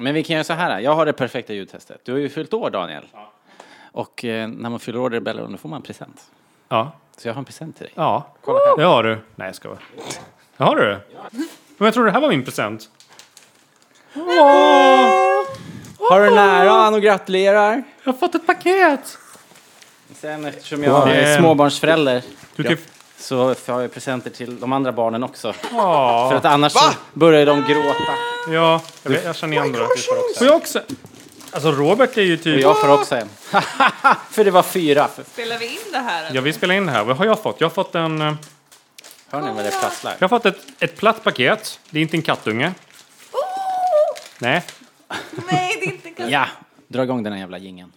Men vi kan göra så här. Jag har det perfekta ljudtestet. Du har ju fyllt år, Daniel. Och eh, när man fyller år i Rebellion, då får man en present. Ja. Så jag har en present till dig. Ja. Det har du. Nej, jag ska vara. Det har du? Men jag tror det här var min present. Har du nära han och gratulerar? Jag har fått ett paket! Sen eftersom jag är småbarnsförälder Du kan... så har jag presenter till de andra barnen också. För Ja. att annars så börjar de gråta. Ja, jag, vet, jag känner igen det. Får jag också? Alltså Robert är ju Och typ... jag får också en. För det var fyra. Spelar vi in det här? eller? Ja, vi spelar in det här. Vad har jag fått? Jag har fått en... eh, Hör ni vad det prasslar? Jag har fått ett, ett platt paket. Det är inte en kattunge. Nej. Nej, det är inte katt. Ja, dra igång den här jävla jingeln.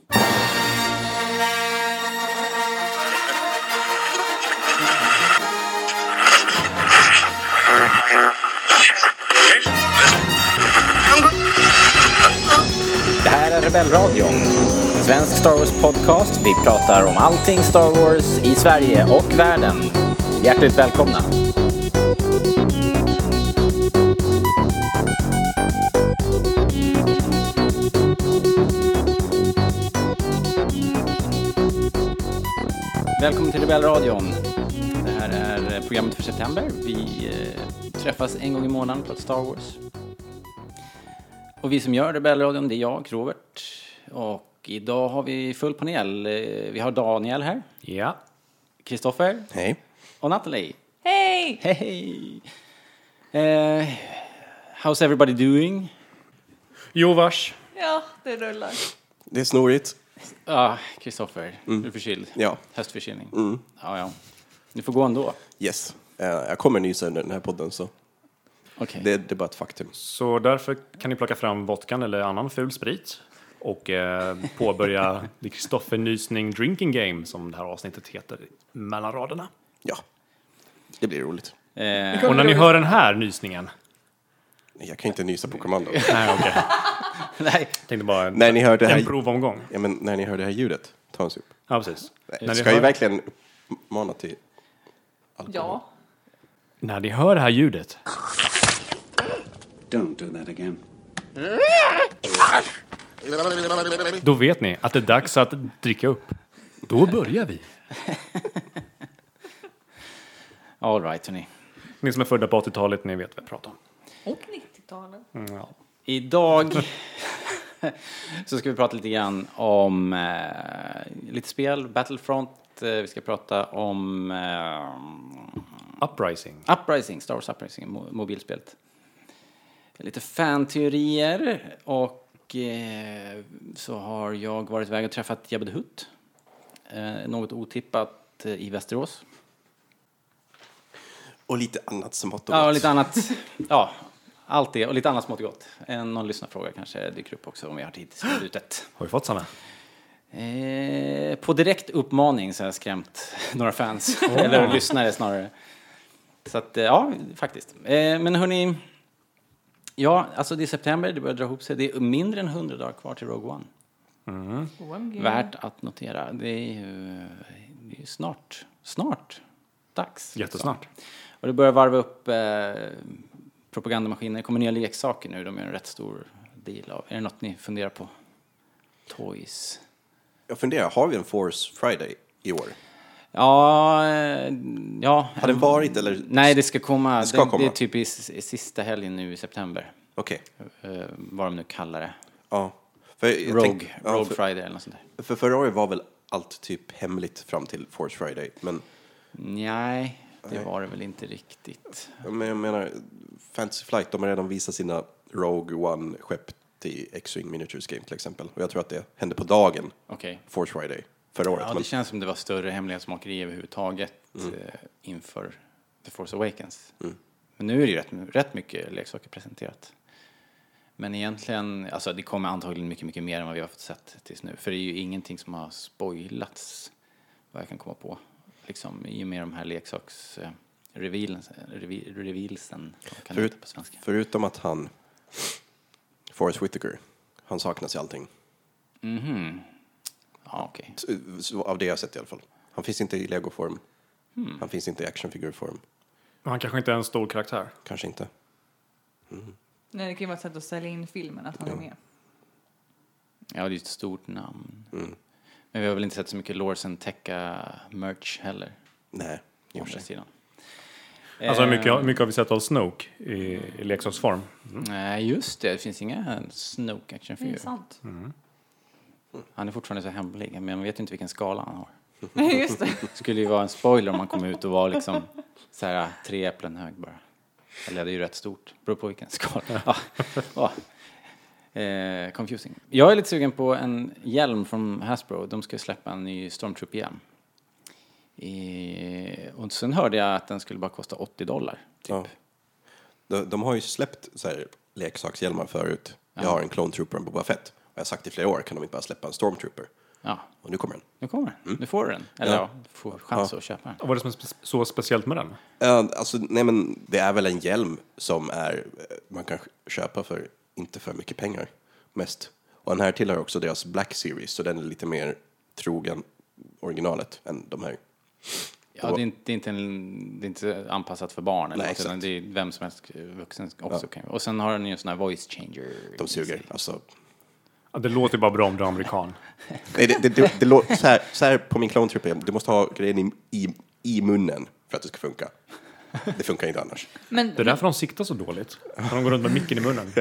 Det här är Rebellradion. Svensk Star Wars podcast. Vi pratar om allting Star Wars i Sverige och världen. Hjärtligt välkomna. Välkommen till Rebellradion. Det här är programmet för september. Vi eh, träffas en gång i månaden pratar Star Wars. Och vi som gör Rebellradion, det är jag, Robert. Och idag har vi full panel. Eh, Vi har Daniel här, Ja. Kristoffer Hej. och Natalie. Hej! Hej! Eh, how's everybody doing? Jo, vars. Ja, det rullar. Det är snorigt. Ja, Kristoffer, är du förkyld? Ja. Höstförkylning? Ja, ja. Du får gå ändå. Yes. Eh, jag kommer nysa under den här podden så Okej. det, det är bara ett faktum. Så därför kan ni plocka fram vodkan eller annan ful sprit och eh, påbörja The Kristoffer Nysning Drinking Game som det här avsnittet heter mellan raderna. Ja. Det blir roligt. Eh, Och när ni hör den här nysningen, Jag kan inte nysa på kommando. nej okej, nej, tänkte bara när ni hör det en här, provomgång. ja, men när ni hör det här ljudet, ta en sup. Ja, precis. Nej, När ska ju hör, verkligen mana till alkohol. Ja. När ni hör det här ljudet, Don't do that again. då vet ni att det är dags att dricka upp. Då börjar vi. all right hörni. Ni som är födda på 80-talet, ni vet vad jag pratar om. Och 90-talet. Mm, ja. Idag så ska vi prata lite grann om eh, lite spel, Battlefront. Eh, vi ska prata om eh, Uprising. Uprising, Star Wars Uprising, mo- mobilspelet. Lite fanteorier och eh, så har jag varit iväg och träffat Jabba the Hutt. Eh, något otippat eh, i Västerås. Och lite annat som mått och Ja, och gott. lite annat. Ja, allt det och lite annat smått och gott. Eh, Någon lyssnarfråga kanske dyker upp också om vi har tid till slutet. Har vi fått samma? Eh, på direkt uppmaning så har jag skrämt några fans, eller lyssnare snarare. Så att, eh, ja, faktiskt. Eh, men hörni, ja, alltså det är september, det börjar dra ihop sig. Det är mindre än 100 dagar kvar till Rogue One. OMG. Värt att notera. Det är ju det är snart, snart dags. Jättesnart. Och det börjar varva upp eh, propagandamaskiner. Det kommer nya leksaker nu, de gör en rätt stor deal av. Är det något ni funderar på? Toys? Jag funderar, har vi en Force Friday i år? Ja, eh, ja. Har den varit eller? Nej, det ska komma. Det ska det, komma. det är typ i, sista helgen nu i september. Okej. Eh, vad de nu kallar det. Ja. För, Rogue, tänk- ja, Rogue för, Friday eller något sånt där. för förra året var väl allt typ hemligt fram till Force Friday. Men, Nej, det var det väl inte riktigt. men jag menar, Fantasy Flight, de har redan visat sina Rogue One-skepp till X-Wing Miniatures Game till exempel. Och jag tror att det hände på dagen, Okej. Force Friday, förra året. Ja, det känns som det var större hemlighetsmakeri överhuvudtaget Mm. eh, inför The Force Awakens. Men nu är det ju rätt, rätt mycket leksaker presenterat. Men egentligen, alltså det kommer antagligen mycket, mycket mer än vad vi har fått sett tills nu. För det är ju ingenting som har spoilats, vad jag kan komma på. Liksom i och med de här leksaks... Eh, revealsen, kan Förut, på svenska? förutom att han, Forrest Whitaker, han saknas i allting. Mhm. Ja, Så, så, av det jag sett i alla fall. Han finns inte i legoform. Hmm. Han finns inte i actionfigurform. Han kanske inte är en stor karaktär. Kanske inte. Mm. Nej, det kan ju vara ett sätt att sälja in filmen, att han är med. Ja, det är ju ett stort namn. Mm. Men vi har väl inte sett så mycket Lorsen Tekka merch heller. Nej, i och för sig. sidan. Alltså Eh, mycket, mycket har vi sett av Snoke i, i leksaksform. Nej, just det. Det finns inga Snoke Det är actionfigurer. sant. Han är fortfarande så hemlig, men man vet ju inte vilken skala han har. Just det. Det skulle ju vara en spoiler om man kom ut och var liksom så här tre äpplen hög bara. Eller det är ju rätt stort, beror på vilken skala. Ja. Ja. Eh, confusing. Jag är lite sugen på en hjälm från Hasbro. De ska släppa en ny Stormtroop-hjälm. Eh, och sen hörde jag att den skulle bara kosta 80 dollar. Typ. Ja. De, de har ju släppt så här, leksakshjälmar förut. Jag har en Clone Trooper och en Boba Fett. Jag har sagt i flera år, kan de inte bara släppa en Stormtrooper? Ja, Och nu kommer den. nu kommer den. Nu får du den. Eller ja, Ja. du får chans att köpa den. Och vad är det som är spe- så speciellt med den? Uh, alltså, nej men det är väl en hjälm som är, eh, man kan köpa för inte för mycket pengar, mest. Och den här tillhör också deras Black Series, så den är lite mer trogen originalet än de här. Ja, det är inte, det är inte, en, det är inte anpassat för barn eller Nej, något, utan exakt. det är vem som helst eh, vuxen också kan Och sen har den ju en sån här voice changer. De suger. Alltså, Ja, det låter bara bra om du är amerikan. nej, det, det, det, det, lå- så, här, så här på min Clone Trooper, du måste ha grejen i, i, i munnen för att det ska funka. Det funkar inte annars. Men, Det är därför de siktar så dåligt. För de går runt med micken i munnen.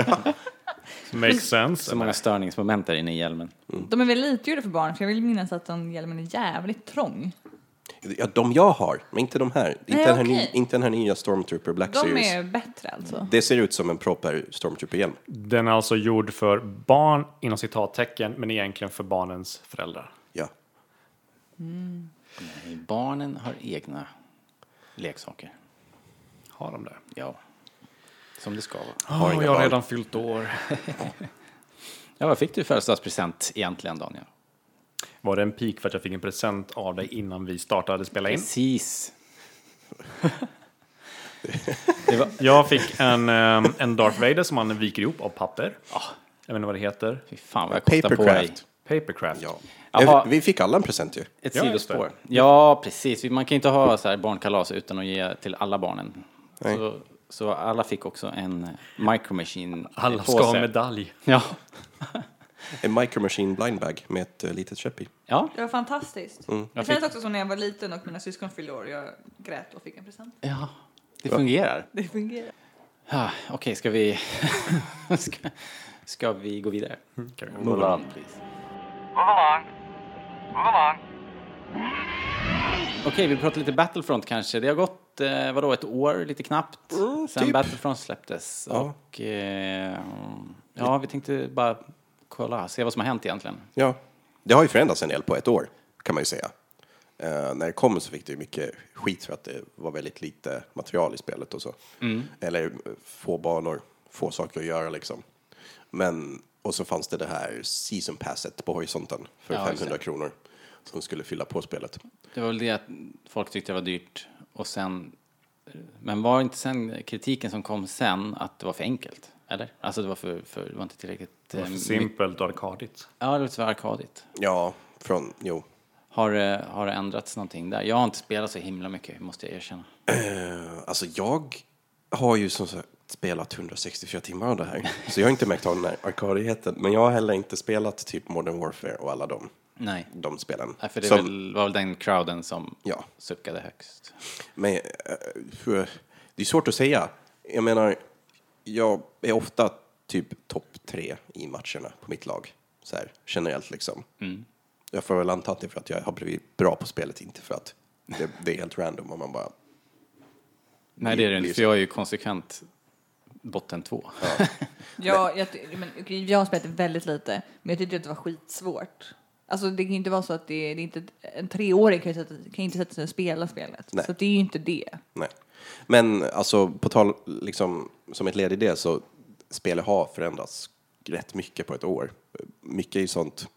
Makes sense. Så många störningsmoment där inne i hjälmen. de är väl lite gjorda för barn, för jag vill minnas att den hjälmen är jävligt trång. Ja, de jag har, men inte de här. Inte, Nej, den, här ny, inte den här nya Stormtrooper Black De Series. är bättre alltså. Det ser ut som en proper Stormtrooper-hjälm. Den är alltså gjord för barn inom citattecken, men egentligen för barnens föräldrar. Ja. Nej, Barnen har egna leksaker. Har de det? Ja. Som det ska vara. Har Åh, inga jag har barn. redan fyllt år. Ja, vad fick du i födelsedagspresent egentligen, Daniel? Var det en pik för att jag fick en present av dig innan vi startade spela in? Precis. det var, Jag fick en, ehm, en Darth Vader som man viker ihop av papper. Jag vet inte vad det heter. fy fan vad jag kostar på dig. Papercraft. Papercraft. Ja. Jaha. Eh, Vi fick alla en present ju. Ett Ja, sidospår. Ja, precis. Man kan inte ha så här barnkalas utan att ge till alla barnen. Så, så alla fick också en Micro Machine Alla ska ha medalj. Ja. En Micro Machine blind bag med ett uh, litet köp i. Ja. Det var fantastiskt. Jag Det fick, kändes också som när jag var liten och mina syskon fyllde år jag grät och fick en present. ja. Det fungerar. Det fungerar. Ja, Okej, ska vi... ska, ska vi gå vidare? Kan vi- Move on, please. Move along. Move along. Okej, vi pratar lite Battlefront kanske. Det har gått, eh, vadå, ett år lite knappt Mm, sen typ. Battlefront släpptes. Ja. Och eh, ja, vi tänkte bara kolla, se vad som har hänt egentligen. Ja. Det har ju förändrats en del på ett år, kan man ju säga. Eh, när det kom så fick det ju mycket skit för att det var väldigt lite material i spelet och så. Eller eh, få banor, få saker att göra liksom. Men, och så fanns det det här season passet på horisonten för Ja, just 500 det. kronor. Som skulle fylla på spelet. Det var väl det att folk tyckte det var dyrt och sen... Men var inte sen kritiken som kom sen att det var för enkelt? Eller? Alltså det var för, för det var inte tillräckligt... Det var eh, för mycket- simpelt och arkadigt. Ja, det var för arkadigt. Ja, från, jo. Har, det- har det ändrats någonting där? Jag har inte spelat så himla mycket, måste jag erkänna. Eh, alltså jag har ju som sagt spelat 164 timmar av det här. Så jag har inte märkt av den här arkadigheten. Men jag har heller inte spelat typ Modern Warfare och alla de, Nej. de spelen. Nej, för det Som- väl, var väl den crowden som Ja. suckade högst. Men eh, för- det är svårt att säga. Jag menar, jag är ofta typ topp tre i matcherna på mitt lag. Så här, generellt liksom. Jag får väl anta att det är för att jag har blivit bra på spelet, inte för att det, det är helt random om man bara... Nej, det är det inte, så. för jag är ju konsekvent botten två. Ja, jag, ty- men, jag har spelat väldigt lite, men jag tyckte att det var skitsvårt. Alltså det kan ju inte vara så att det är, det är inte, en treåring kan ju, sätta, kan ju inte sätta sig och spela spelet. Nej. Så det är ju inte det. Nej. Men alltså, på tal, liksom, som ett led i det så spelet har förändrats rätt mycket på ett år. Mycket i sånt.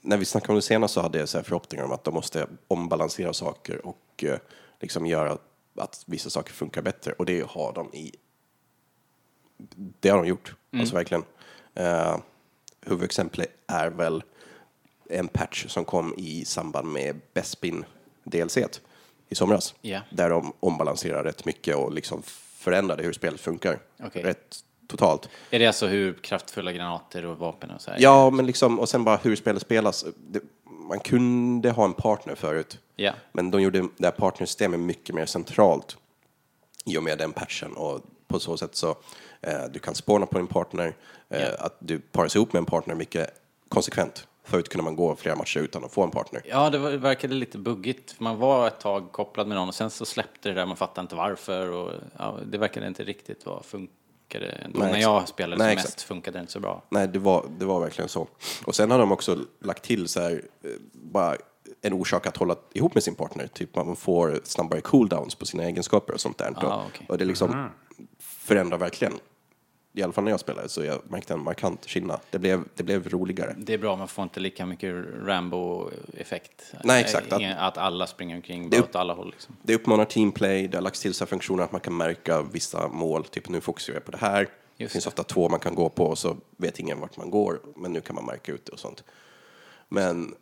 När vi snackade om det senast så hade jag så här förhoppningar om att de måste ombalansera saker och eh, liksom göra att vissa saker funkar bättre. Och det har de i... Det har de gjort, alltså verkligen. Uh, huvudexemplet är väl en patch som kom i samband med Bespin DLC i somras. Ja. Där de ombalanserar rätt mycket och liksom förändrade hur spelet funkar. Okej. Rätt totalt. Är det alltså hur kraftfulla granater och vapen och så här? Ja, men liksom, och sen bara hur spelet spelas. Det, man kunde ha en partner förut, Ja. men de gjorde det här partnersystemet mycket mer centralt i och med den patchen och på så sätt så eh, du kan spåna på din partner, eh, Ja. att du paras ihop med en partner mycket konsekvent. Förut kunde man gå flera matcher utan att få en partner. Ja, det var, det verkade lite buggigt. Man var ett tag kopplad med någon och sen så släppte det där, man fattade inte varför och ja, det verkade inte riktigt vara funkade. ändå. Nej, När jag spelade Nej, som mest exakt. funkade det inte så bra. Nej, det var, det var verkligen så. Och sen har de också lagt till så här, eh, bara en orsak att hålla ihop med sin partner. Typ man får snabbare cooldowns på sina egenskaper och sånt där. Ah, okej. Och det liksom förändrar verkligen. I alla fall när jag spelade så jag märkte en markant skillnad. Det blev, det blev roligare. Det är bra, man får inte lika mycket Rambo-effekt. Nej, exakt. Att, att alla springer omkring Det- åt alla håll. Liksom. Det uppmanar teamplay, det har lagts till så funktioner att man kan märka vissa mål. Typ nu fokuserar jag på det här. det Just finns det. ofta två man kan gå på och så vet ingen vart man går. Men nu kan man märka ut det och sånt. Men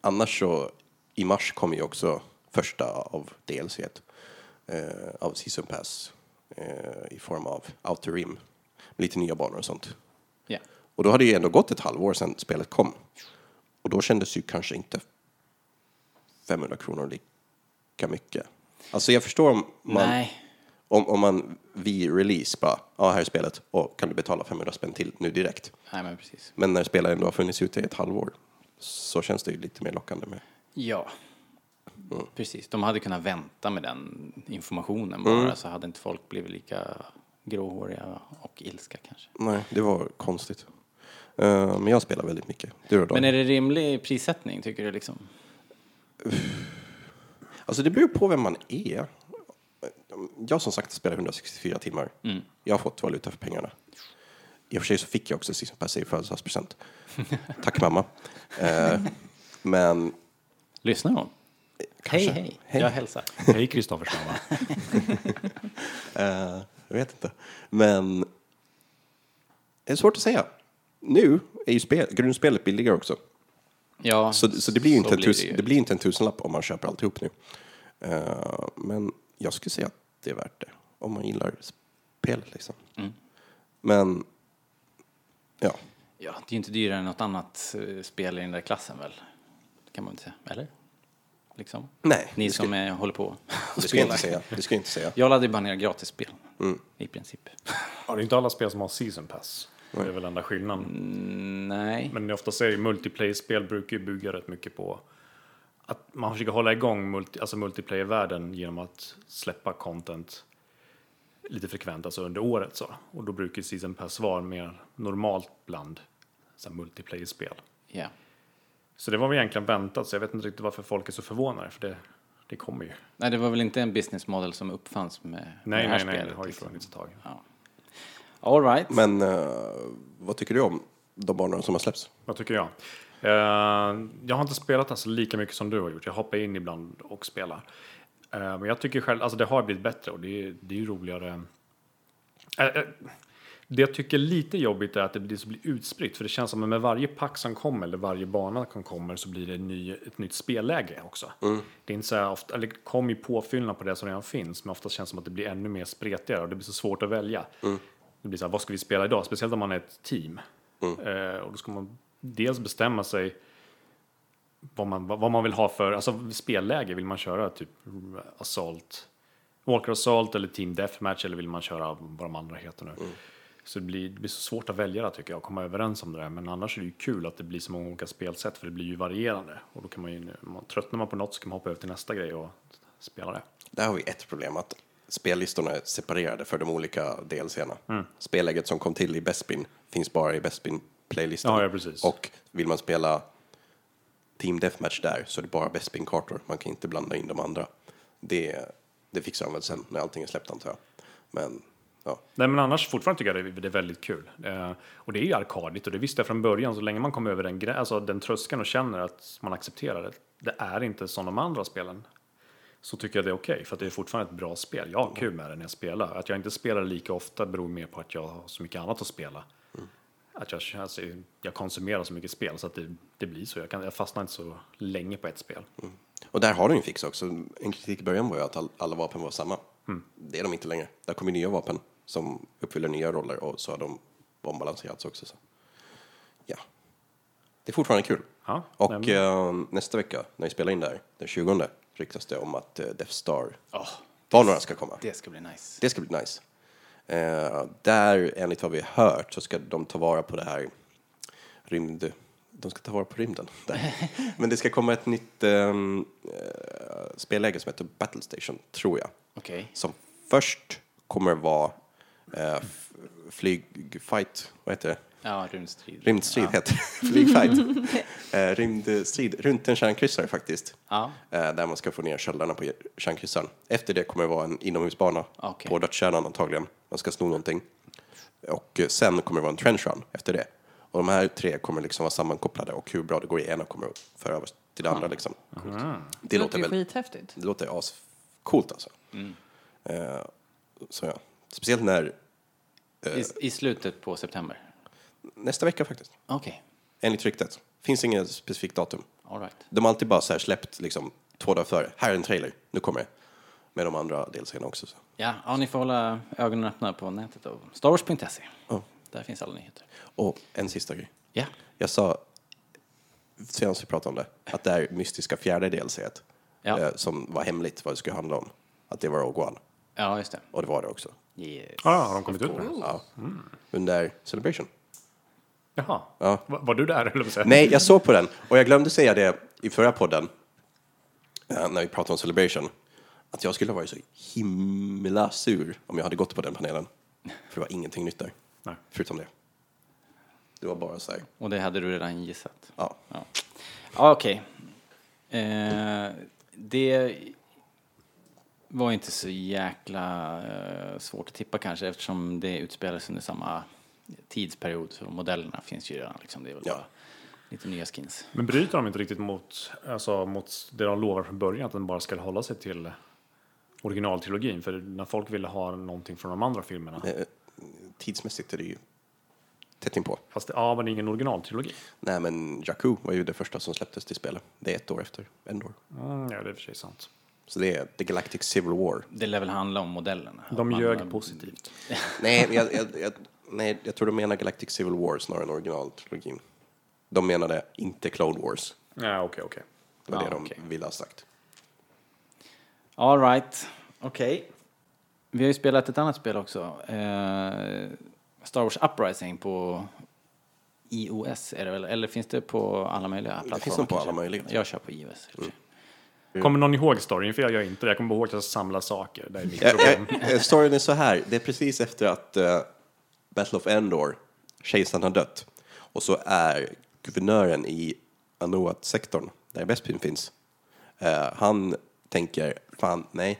annars så i mars kommer ju också första av DLC eh, av Season Pass eh, i form av Outer Rim. Med lite nya banor och sånt. Ja. Och då hade ju ändå gått ett halvår sedan spelet kom. Och då kändes ju kanske inte 500 kronor lika mycket. Alltså jag förstår om man, Nej, om, om man vid release bara, ja här är spelet, och kan du betala 500 spänn till nu direkt. nej men precis. Men när spelet ändå har funnits ute i ett halvår så känns det ju lite mer lockande med. Ja, Mm. precis. De hade kunnat vänta med den informationen bara, Mm. så hade inte folk blivit lika gråhåriga och ilska kanske. Nej, det var konstigt. Eh, men jag spelar väldigt mycket. Du då? Men är det rimlig prissättning, tycker du liksom? Alltså det beror på vem man är. Jag som sagt spelar 164 timmar. Jag har fått valuta för pengarna. I och för sig så fick jag också Season Pass i födelsedagspresent. Tack mamma. Eh, men Lyssnar hon? Hej, Kanske. hej, Hej. Jag hälsar. Hej Kristoffer Strömmar. eh, jag vet inte. Men det är svårt att säga. Nu är ju spel, grundspelet billigare också. Ja, Så, så det blir ju inte, en, blir tus, det det blir inte en tusenlapp om man köper alltihop nu. Eh, men jag skulle säga att det är värt det. Om man gillar spelet liksom. Mm. Men, ja. Ja, det är ju inte dyrare än något annat eh, spel i den där klassen väl? Kan man inte säga, eller? Liksom. Nej, Ni det som är, håller på och det ska jag spelar. inte säga. Det ska jag inte säga. Jag laddar ju bara ner gratisspel, Mm. i princip. Ja, det är inte alla spel som har season pass. Det är väl enda skillnaden. Mm, nej. Men ofta säger multiplayer-spel brukar ju bygga rätt mycket på att man försöker hålla igång multi, alltså multiplayer-världen genom att släppa content lite frekvent, alltså under året så. Och då brukar season pass vara mer normalt bland multiplayer-spel. Ja. Så det var väl egentligen väntat, så jag vet inte riktigt varför folk är så förvånade, för det, det kommer ju. Nej, det var väl inte en business model som uppfanns med, med Nej, det här nej, nej, spelet? det har ju liksom. funnits ett tag. Ja. All right. Men eh, vad tycker du om de banorna som har släppts? Vad tycker jag? Eh, jag har inte spelat alltså lika mycket som du har gjort. Jag hoppar in ibland och spelar. Eh, men jag tycker själv, alltså det har blivit bättre och det är, det är ju roligare. Det jag tycker är lite jobbigt är att det blir så blir utspritt. För det känns som att med varje pack som kommer eller varje bana som kommer så blir det ny, ett nytt spelläge också. Det är inte så här ofta, eller kommer ju påfyllnad på det som redan finns. Men ofta känns det som att det blir ännu mer spretigare och det blir så svårt att välja. Det blir så här, vad ska vi spela idag? Speciellt om man är ett team. Eh, och då ska man dels bestämma sig vad man, vad man vill ha för alltså, spelläge. Vill man köra typ Assault, Walker Assault eller Team Deathmatch eller vill man köra vad de andra heter nu? Så det blir, det blir så svårt att välja tycker jag, och komma överens om det där. Men annars är det ju kul att det blir så många olika spelsätt för det blir ju varierande. Och då kan man ju, man, tröttnar man på något så kan man hoppa över till nästa grej och spela det. Där har vi ett problem, att spellistorna är separerade för de olika DLCerna. Spelläget som kom till i Bespin finns bara i Bespin-playlistan. Ja, ja, precis. Och vill man spela Team Deathmatch där så är det bara Bespin-kartor. Man kan inte blanda in de andra. Det, det fixar de väl sen när allting är släppt antar jag. Men, ja. Nej men annars fortfarande tycker jag det är, det är väldigt kul. Eh, och det är ju arkadigt och det visste jag från början. Så länge man kommer över den, alltså den tröskeln och känner att man accepterar det. Det är inte som de andra spelen. Så tycker jag det är okej för att det är fortfarande ett bra spel. Jag har kul med det när jag spelar. Att jag inte spelar lika ofta beror mer på att jag har så mycket annat att spela. Att jag, alltså, jag konsumerar så mycket spel så att det, det blir så. Jag, kan, jag fastnar inte så länge på ett spel. Och där har de ju fix också. En kritik i början var ju att all, alla vapen var samma. Mm. Det är de inte längre. Där kommer nya vapen som uppfyller nya roller och så har de ombalanserats också. Så. Ja. Det är fortfarande kul. Ja, Och eh, nästa vecka, när vi spelar in där, den 20, ryktas det om att eh, Death Star Åh, banorna ska komma. det ska bli nice. Det ska bli nice. Eh, där, enligt vad vi har hört, så ska de ta vara på det här rymd... De ska ta vara på rymden. Där. Men det ska komma ett nytt ehm, eh, spelläge som heter Battle Station, tror jag. Okej. Som först kommer vara eh, flygfight, vad heter det? Ja, rymdstrid. Rymdstrid ja. heter det. Flygfight. eh, rymdstrid runt en kärnkryssare faktiskt. Ja. Eh, där man ska få ner köldarna på kärnkryssaren. Efter det kommer det vara en inomhusbana Okej. på dödskärnan antagligen. Man ska sno någonting. Och eh, sen kommer det vara en trench run efter det. Och de här tre kommer liksom vara sammankopplade och hur bra det går i ena kommer att föra över till det andra liksom. Det Det låter ju väl skithäftigt. det låter ascoolt alltså. Eh, så ja. Speciellt när, I, I slutet på september. nästa vecka faktiskt. Okej, Enligt ryktet. Finns inget specifikt datum. all right. De har alltid bara så här släppt liksom två dagar före. Här är en trailer, nu kommer det. Med de andra delserierna också. Så. Ja, ja, ni får hålla ögonen öppna på nätet och starwars.se. Ja. Där finns alla nyheter. Och en sista grej. Ja, Jag sa senast vi pratade om det, att det här mystiska fjärde delserien Ja. eh, som var hemligt vad det skulle handla om, att det var Rogue One. ja just det. Och det var det också. Yes. Ja, har de kommit ut med det? Ja. Under Celebration. Jaha. Ja. Va- Var du där eller Nej, jag såg på den och jag glömde säga det i förra podden eh, när vi pratade om Celebration. Att jag skulle ha varit så himla sur om jag hade gått på den panelen. För det var ingenting nytt där. Nej. Förutom det. Det var bara så här, Och det hade du redan gissat? ja. Ja, ja okej. Eh, det var inte så jäkla eh, svårt att tippa kanske eftersom det utspelades under samma tidsperiod så modellerna finns ju redan liksom. Det är väl Ja. bara lite nya skins. Men bryter de inte riktigt mot, alltså, mot det de lovar från början, att den bara ska hålla sig till originaltrilogin? För när folk ville ha någonting från de andra filmerna. Eh, Tidsmässigt är det ju tätt inpå. Fast det, ja, men det är ingen originaltrilogi. Nej, men Jakku var ju det första som släpptes till spelet. Det är ett år efter Endor. Mm, ja, det är för sig sant. Så det är The Galactic Civil War. Det lär väl handla om modellerna. De Man- ljög man- positivt. Nej, jag, jag, jag, nej, jag tror de menar Galactic Civil War snarare än originaltrilogin. De menade inte Clone Wars. Ja, okej, okej. Det var Ja, det de okej. ville ha sagt. All right, okej. Vi har ju spelat ett annat spel också. Eh, Star Wars Uprising på iOS är det väl? Eller finns det på alla möjliga plattformar? finns nog på kanske? alla möjliga. Jag kör på iOS. i sig. Kommer någon ihåg storyn? För jag gör inte det. Jag kommer bara ihåg att jag samlar saker. Det är mitt Jag, problem. jag, eh, storyn är så här, det är precis efter att eh, Battle of Endor, kejsaren har dött. Och så är guvernören i Anoat-sektorn, där Bespin finns, eh, han tänker, fan nej,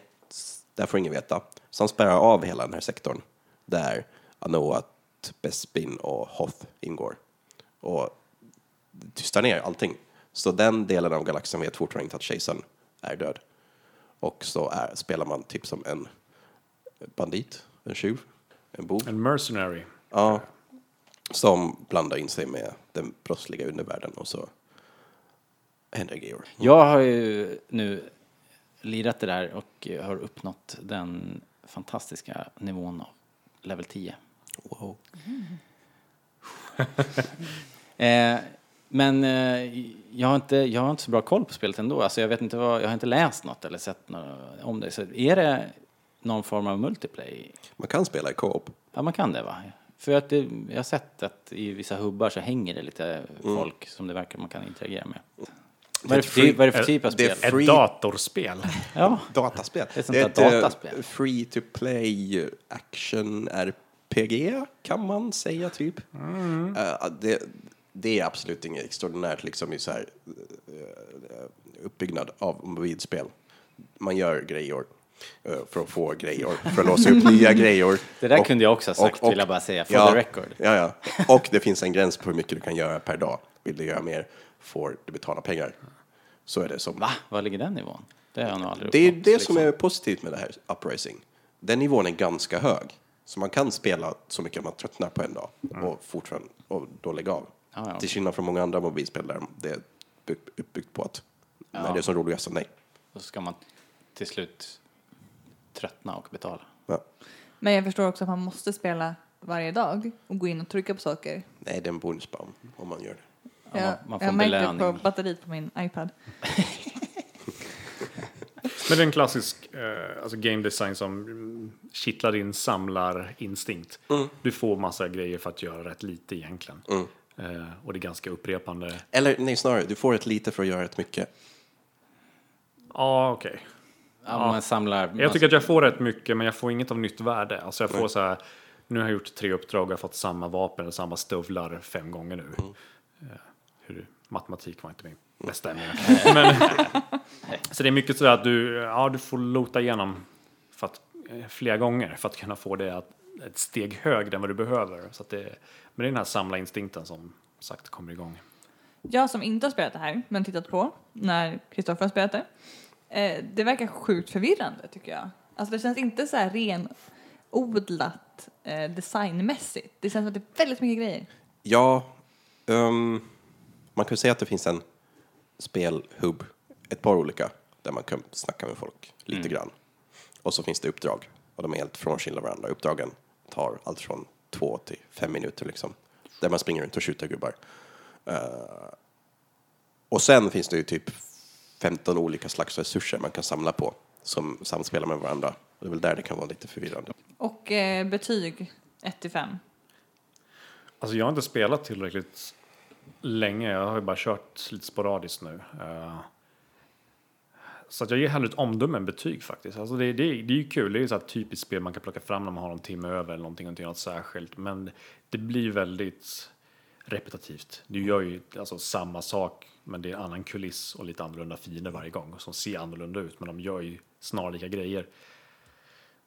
där får ingen veta. Så han spärrar av hela den här sektorn, där Anoat, Bespin och Hoth ingår. Och tystar ner allting. Så den delen av galaxen vet fortfarande inte att kejsaren är död. Och så är, spelar man typ som en bandit, en tjuv, en bov. En mercenary. Ja, som blandar in sig med den brottsliga undervärlden och så händer grejer. Jag har ju nu lirat det där och har uppnått den fantastiska nivån av level 10. Wow. Eh, men eh, jag, har inte, jag har inte så bra koll på spelet ändå. Alltså jag, vet inte vad, jag har inte läst något eller sett något om det. Så är det någon form av multiplay? Man kan spela i co-op. Ja, man kan det va? För att det, jag har sett att i vissa hubbar så hänger det lite folk som det verkar man kan interagera med. Vad är det för, free- vad är det för typ av det är spel? Ett Free- datorspel. Ja, Dataspel. Ett sånt det är ett eh, dataspel. free to play action RPG kan man säga typ. Eh, det, det är absolut inget extraordinärt liksom i så här eh, uppbyggnad av mobilspel. Man gör grejer eh, för att få grejer, för att låsa upp nya grejer. Det där Och- kunde jag också ha sagt, vill jag bara säga, for the record. Ja, ja. Och det finns en gräns på hur mycket du kan göra per dag. Vill du göra mer får du betala pengar. Så är det som... Va? Var ligger den nivån? Det har jag nog aldrig Det är uppnått, det liksom. som är positivt med det här Uprising. Den nivån är ganska hög. Så man kan spela så mycket man tröttnar på en dag och fortfarande och då lägga av. Ja, ja. Till skillnad från många andra mobilspel där det är upp- uppbyggt på att när det är som roligast så nej. Och så ska man till slut tröttna och betala. Ja. Men jag förstår också att man måste spela varje dag och gå in och trycka på saker. Nej, det är en bonusbar om man gör det. Ja, jag man- får jag märkte det på batteriet på min iPad. Men det är en klassisk eh, alltså game design som mm, kittlar din samlarinstinkt. Du får massa grejer för att göra rätt lite egentligen. Eh, och det är ganska upprepande. Eller nej, snarare, du får ett lite för att göra ett mycket. Ja, okej. Ja, man samlar... Jag tycker att jag får rätt mycket, men jag får inget av nytt värde. Alltså jag får så här, nu har jag gjort tre uppdrag och jag har fått samma vapen och samma stövlar fem gånger nu. Eh, hur, matematik var inte min bästa ämne. men, så det är mycket så att du, ja, du får lota igenom för att, eh, flera gånger för att kunna få det att, ett steg högre än vad du behöver. Så att det, men det är den här samla instinkten som sagt kommer igång. Jag som inte har spelat det här, men tittat på när Kristoffer har spelat det. Eh, det verkar sjukt förvirrande tycker jag. Alltså det känns inte så här renodlat eh, designmässigt. Det känns som att det är väldigt mycket grejer. Ja, ehm, man kan ju säga att det finns en spelhubb, ett par olika, där man kan snacka med folk lite grann. Och så finns det uppdrag, och de är helt frånskilda varandra. Uppdragen tar allt från två till fem minuter, liksom, där man springer runt och skjuter gubbar. Eh, och sen finns det ju typ 15 olika slags resurser man kan samla på, som samspelar med varandra. Och det är väl där det kan vara lite förvirrande. Och eh, betyg 1 till 5. Alltså jag har inte spelat tillräckligt länge. Jag har ju bara kört lite sporadiskt nu. Eh, så att jag ger hellre ett omdöme än betyg faktiskt. Alltså det, det, det är ju kul. Det är ju så här typiskt spel man kan plocka fram när man har en timme över eller någonting och inte gör något särskilt. Men det blir väldigt repetitivt. Du gör ju alltså samma sak men det är en annan kuliss och lite annorlunda fiender varje gång som ser annorlunda ut. Men de gör ju snarlika grejer.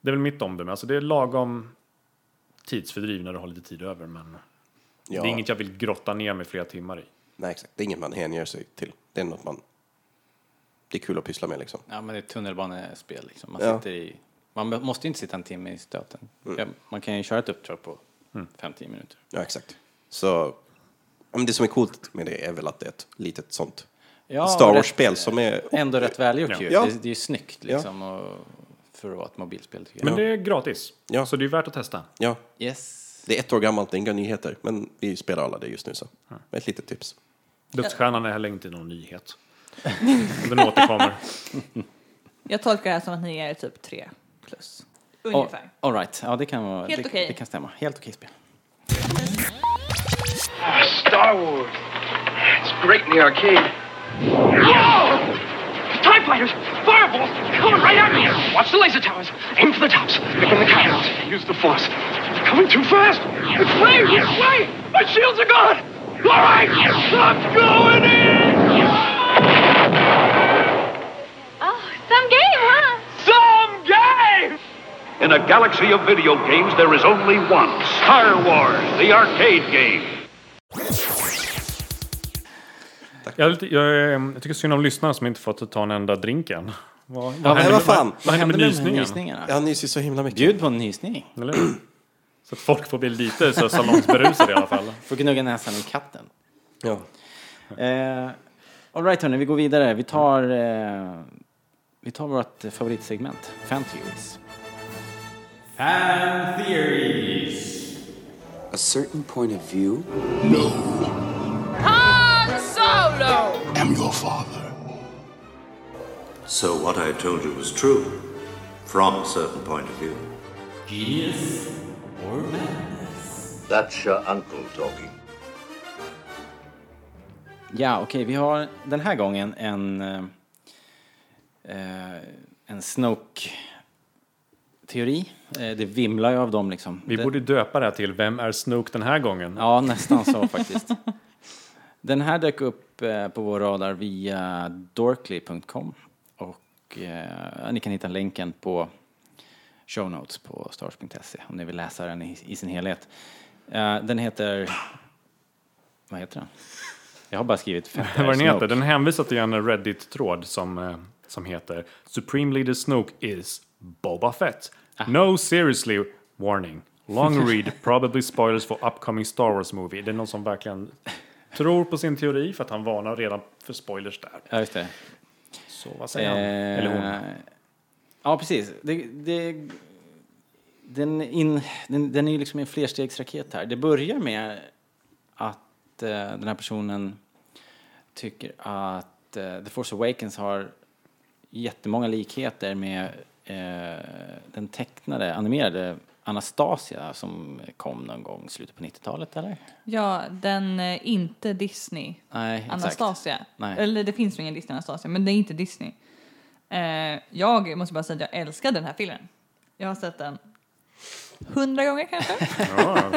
Det är väl mitt omdöme. Alltså det är lagom tidsfördriv när du har lite tid över. Men Ja. det är inget jag vill grotta ner mig flera timmar i. Nej, exakt. Det är inget man hänger sig till. Det är något man... Det är kul att pyssla med liksom. Ja, men det är ett tunnelbanespel liksom. Man Ja. sitter i... Man be- måste ju inte sitta en timme i stöten. Ja, man kan ju köra ett uppdrag på 5-10 minuter. Ja, exakt. Så... Ja, men det som är coolt med det är väl att det är ett litet sånt Ja, Star rätt- Wars-spel som är... Ändå rätt välgjort ju. Ja. Det, det är ju snyggt liksom. Och för att vara ett mobilspel tycker jag. Men det är gratis, Ja. så det är värt att testa. Ja, Yes. det är ett år gammalt, det är inga nyheter. Men vi spelar alla det just nu så. Ett litet tips. Dödsstjärnan är heller inte någon nyhet. Den återkommer. Jag tolkar det här som att ni är typ 3 plus. Ungefär. All right. Ja, det kan vara... Helt det, okej. det kan stämma. Helt okej spel. Star Wars. It's great in the arcade. Whoa! TIE fighters! Fireballs! Coming right at me! Watch the laser towers. Aim for the tops. Picking the cannons. Use the force. It's coming too fast. It's flames! Wait! My shields are gone! All right! I'm going in! In a galaxy of video games, there is only one Star Wars, the arcade game. Jag, jag, jag tycker synd om lyssnarna som inte fått ta en enda drink än. Vad, vad hände vad fan? Vad, vad hände med nysningen? Jag nyser så himla mycket. Bjud på en nysning. Eller? Så att folk får bli lite så salongsberusade i alla fall. Får gnugga näsan i katten. Ja. Eh, all right, hörni, vi går vidare. Vi tar, eh, vi tar vårt favoritsegment, Fan Theories. A certain point of view? No. Han Solo! I am your father. So what I told you was true, from a certain point of view. Genius or madness? That's your uncle talking. Ja, okej, vi har den här gången en, eh, eh, en Snoke-teori. Eh, det vimlar ju av dem liksom. Vi det, borde döpa det här till Vem är Snoke den här gången? Ja, nästan så faktiskt. Den här dök upp eh, på vår radar via dorkly.com och eh, ni kan hitta länken på show notes på stars.se om ni vill läsa den i, i sin helhet. Eh, den heter... Vad heter den? Jag har bara skrivit Fett Vad den Snoke. heter? Den hänvisar till en Reddit-tråd som, eh, som heter Supreme Leader Snoke is Boba Fett. No seriously, warning. Long read, probably spoilers for upcoming Star Wars movie. Det är någon som verkligen tror på sin teori för att han varnar redan för spoilers där. Ja, just det. Så vad säger han? Eller hon? Eh, Ja, precis. Det, det, den, in, den, den är ju liksom en flerstegsraket här. Det börjar med att eh, den här personen tycker att eh, The Force Awakens har jättemånga likheter med eh, den tecknade, animerade Anastasia som kom någon gång i slutet på 90-talet, eller? Ja, den är inte Disney. Nej. Anastasia. Nej. Eller det finns nog ingen Disney Anastasia, men det är inte Disney. Eh, jag måste bara säga att jag älskar den här filmen. Jag har sett den hundra gånger kanske. Ja.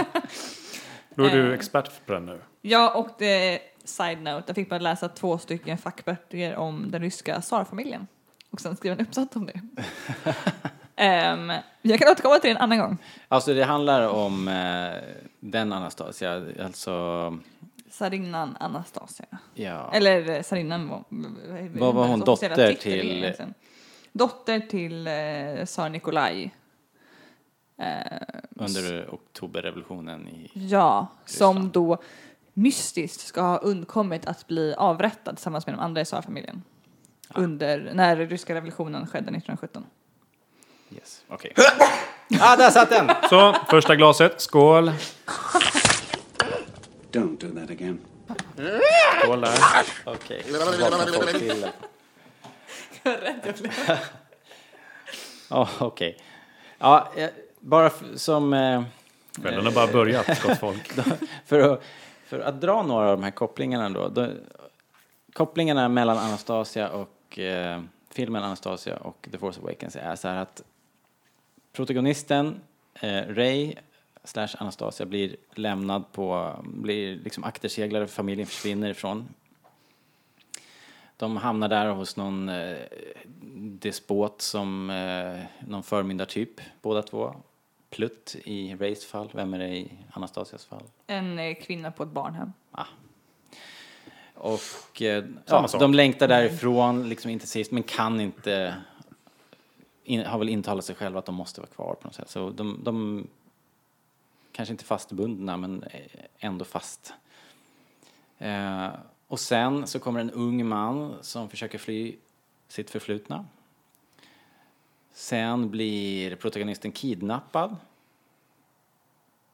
Då är du Eh. expert på den nu. Ja, och det, side note, jag fick bara läsa två stycken fackböcker om den ryska tsarfamiljen och sen skriva en uppsats om det. Ehm, jag kan återkomma till det en annan gång. Alltså det handlar om eh, den Anastasia, alltså, Tsarinnan Anastasia. ja. Eller eh, tsarinnan var... Vad var hon, dotter till- egentligen. Dotter till eh, tsar Nikolaj. Eh, under oktoberrevolutionen i... ja, som Ryssland. då mystiskt ska ha undkommit att bli avrättad tillsammans med de andra i tsarfamiljen. Under, när ryska revolutionen skedde 1917. Yes, okej. ah, där satt den! Så, första glaset. Skål. Don't do that again. Skål där. Okej, så vaknar folk till. Ja, okej. Ja, eh, bara som... Eh, Kvällen har bara börjat, gott folk. för, att, för att dra några av de här kopplingarna då. då kopplingarna mellan Anastasia och eh, filmen Anastasia och The Force Awakens är så här att protagonisten eh, Ray slash Anastasia blir lämnad på, blir liksom akterseglare, familjen försvinner ifrån. De hamnar där hos någon eh, despot som eh, någon förmyndartyp, båda två. Plutt i Rays fall, vem är det i Anastasias fall? En eh, kvinna på ett barnhem. Och eh, ja, de längtar därifrån, liksom intensivt, men kan inte... In, har väl intalat sig själva att de måste vara kvar på något sätt. Så de, de kanske inte fastbundna, men eh, ändå fast. Eh, och sen så kommer en ung man som försöker fly sitt förflutna. Sen blir protagonisten kidnappad.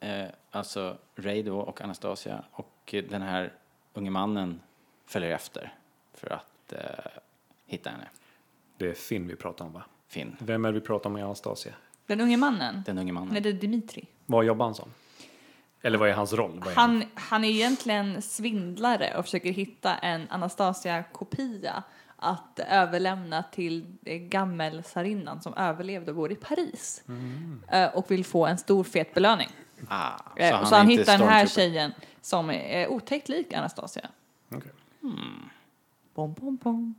Eh, alltså Ray då och Anastasia. Och den här unge mannen följer efter för att eh, hitta henne. Det är Finn vi pratar om, va? Finn, Vem är det vi pratar om i Anastasia? Den unge mannen. den unge mannen. Nej, det är Dimitri. Vad jobbar han som? Eller vad är hans roll? Är Han, han är egentligen svindlare och försöker hitta en Anastasia-kopia att överlämna till gammeltsarinnan som överlevde och bor i Paris. Eh, Och vill få en stor fet belöning. Ah, Eh, Så han, är inte hittar den här tjejen som är otäckt lik Anastasia. Okej. Bom, bom, bom.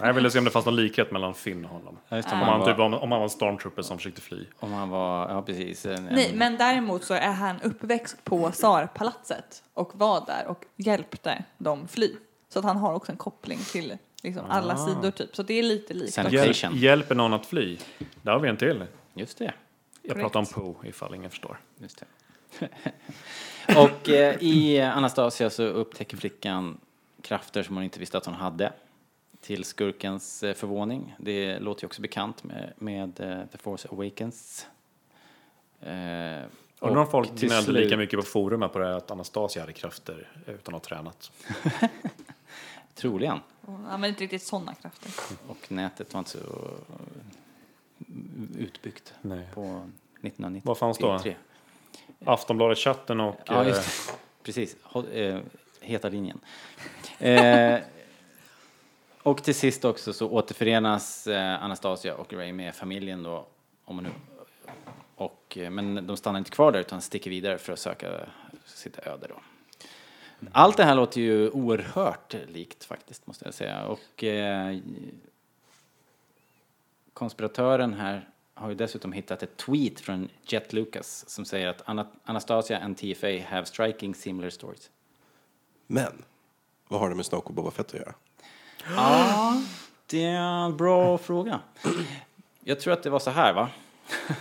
Jag ville se om det fanns någon likhet mellan Finn och honom. Ja, Om han, typ, var- om, om han var en stormtrooper som försökte fly. Om han var, ja precis. En, Nej, en, men däremot så är han uppväxt på tsarpalatset och var där och hjälpte dem fly. Så att han har också en koppling till liksom alla sidor typ. Så det är lite likt. Hjäl hjälper någon att fly? Där har vi en till. Just det. Jag Korrekt. pratar om Poe ifall ingen förstår. Just det. och eh, i Anastasia så upptäcker flickan krafter som hon inte visste att hon hade. Till skurkens eh, förvåning. Det låter ju också bekant med, med eh, The Force Awakens. Eh, Undrar om folk till gnällde lika mycket på forumet på det här att Anastasia hade krafter utan att ha tränat. Troligen. Han använder inte riktigt sådana krafter. Och nätet var inte så utbyggt Nej. på 1993. Vad fanns då? Aftonbladet-chatten och... Ja, eh, just det. Precis. Eh, heta linjen. Eh, och till sist också så återförenas eh, Anastasia och Ray med familjen då. Om man nu, och, eh, men de stannar inte kvar där utan sticker vidare för att söka sitt öde då. Allt det här låter ju oerhört likt faktiskt måste jag säga. Och eh, konspiratören här har ju dessutom hittat ett tweet från Jet Lucas som säger att Ana- Anastasia and TFA have striking similar stories. Men, vad har det med Snoke och Boba Fett att göra? Ja, det är en bra fråga. Jag tror att det var så här, va?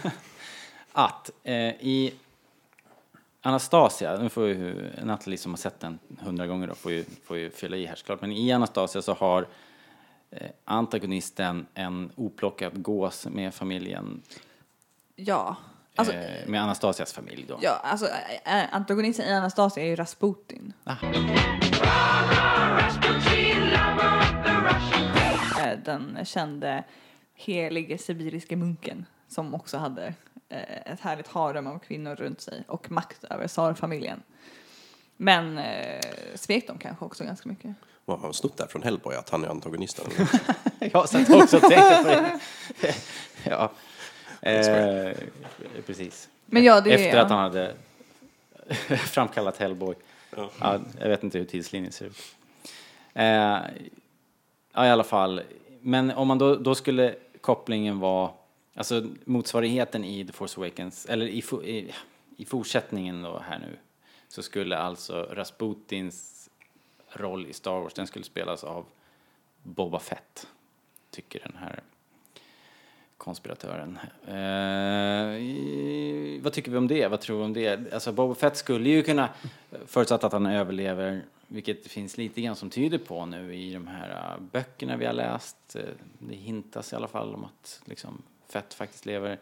att eh, i Anastasia, nu får ju Nathalie som har sett den hundra gånger då, får ju, får ju fylla i här såklart, men i Anastasia så har antagonisten en oplockad gås med familjen Ja. Alltså, eh, med Anastasias familj då. ja, alltså eh, antagonisten i Anastasia är ju Rasputin. Eh, Den kände helige sibiriske munken som också hade eh, ett härligt harem av kvinnor runt sig och makt över tsarfamiljen. Men eh, svek de kanske också ganska mycket. Vad har han snott där från Hellboy, att han är antagonisten? Jag satt också och tänkte på det. ja. Eh, precis. Men ja, det är- Efter att han hade framkallat Hellboy. Ja, jag vet inte hur tidslinjen ser ut. Eh, ja, i alla fall. Men om man då, då skulle kopplingen vara, alltså motsvarigheten i The Force Awakens, eller i, i, i fortsättningen då här nu, så skulle alltså Rasputins roll i Star Wars, den skulle spelas av Boba Fett, tycker den här konspiratören. Eh, vad tycker vi om det? Vad tror vi om det? Alltså Boba Fett skulle ju kunna, förutsatt att han överlever, vilket det finns lite grann som tyder på nu i de här eh, böckerna vi har läst. Eh, det hintas i alla fall om att liksom, Fett faktiskt lever.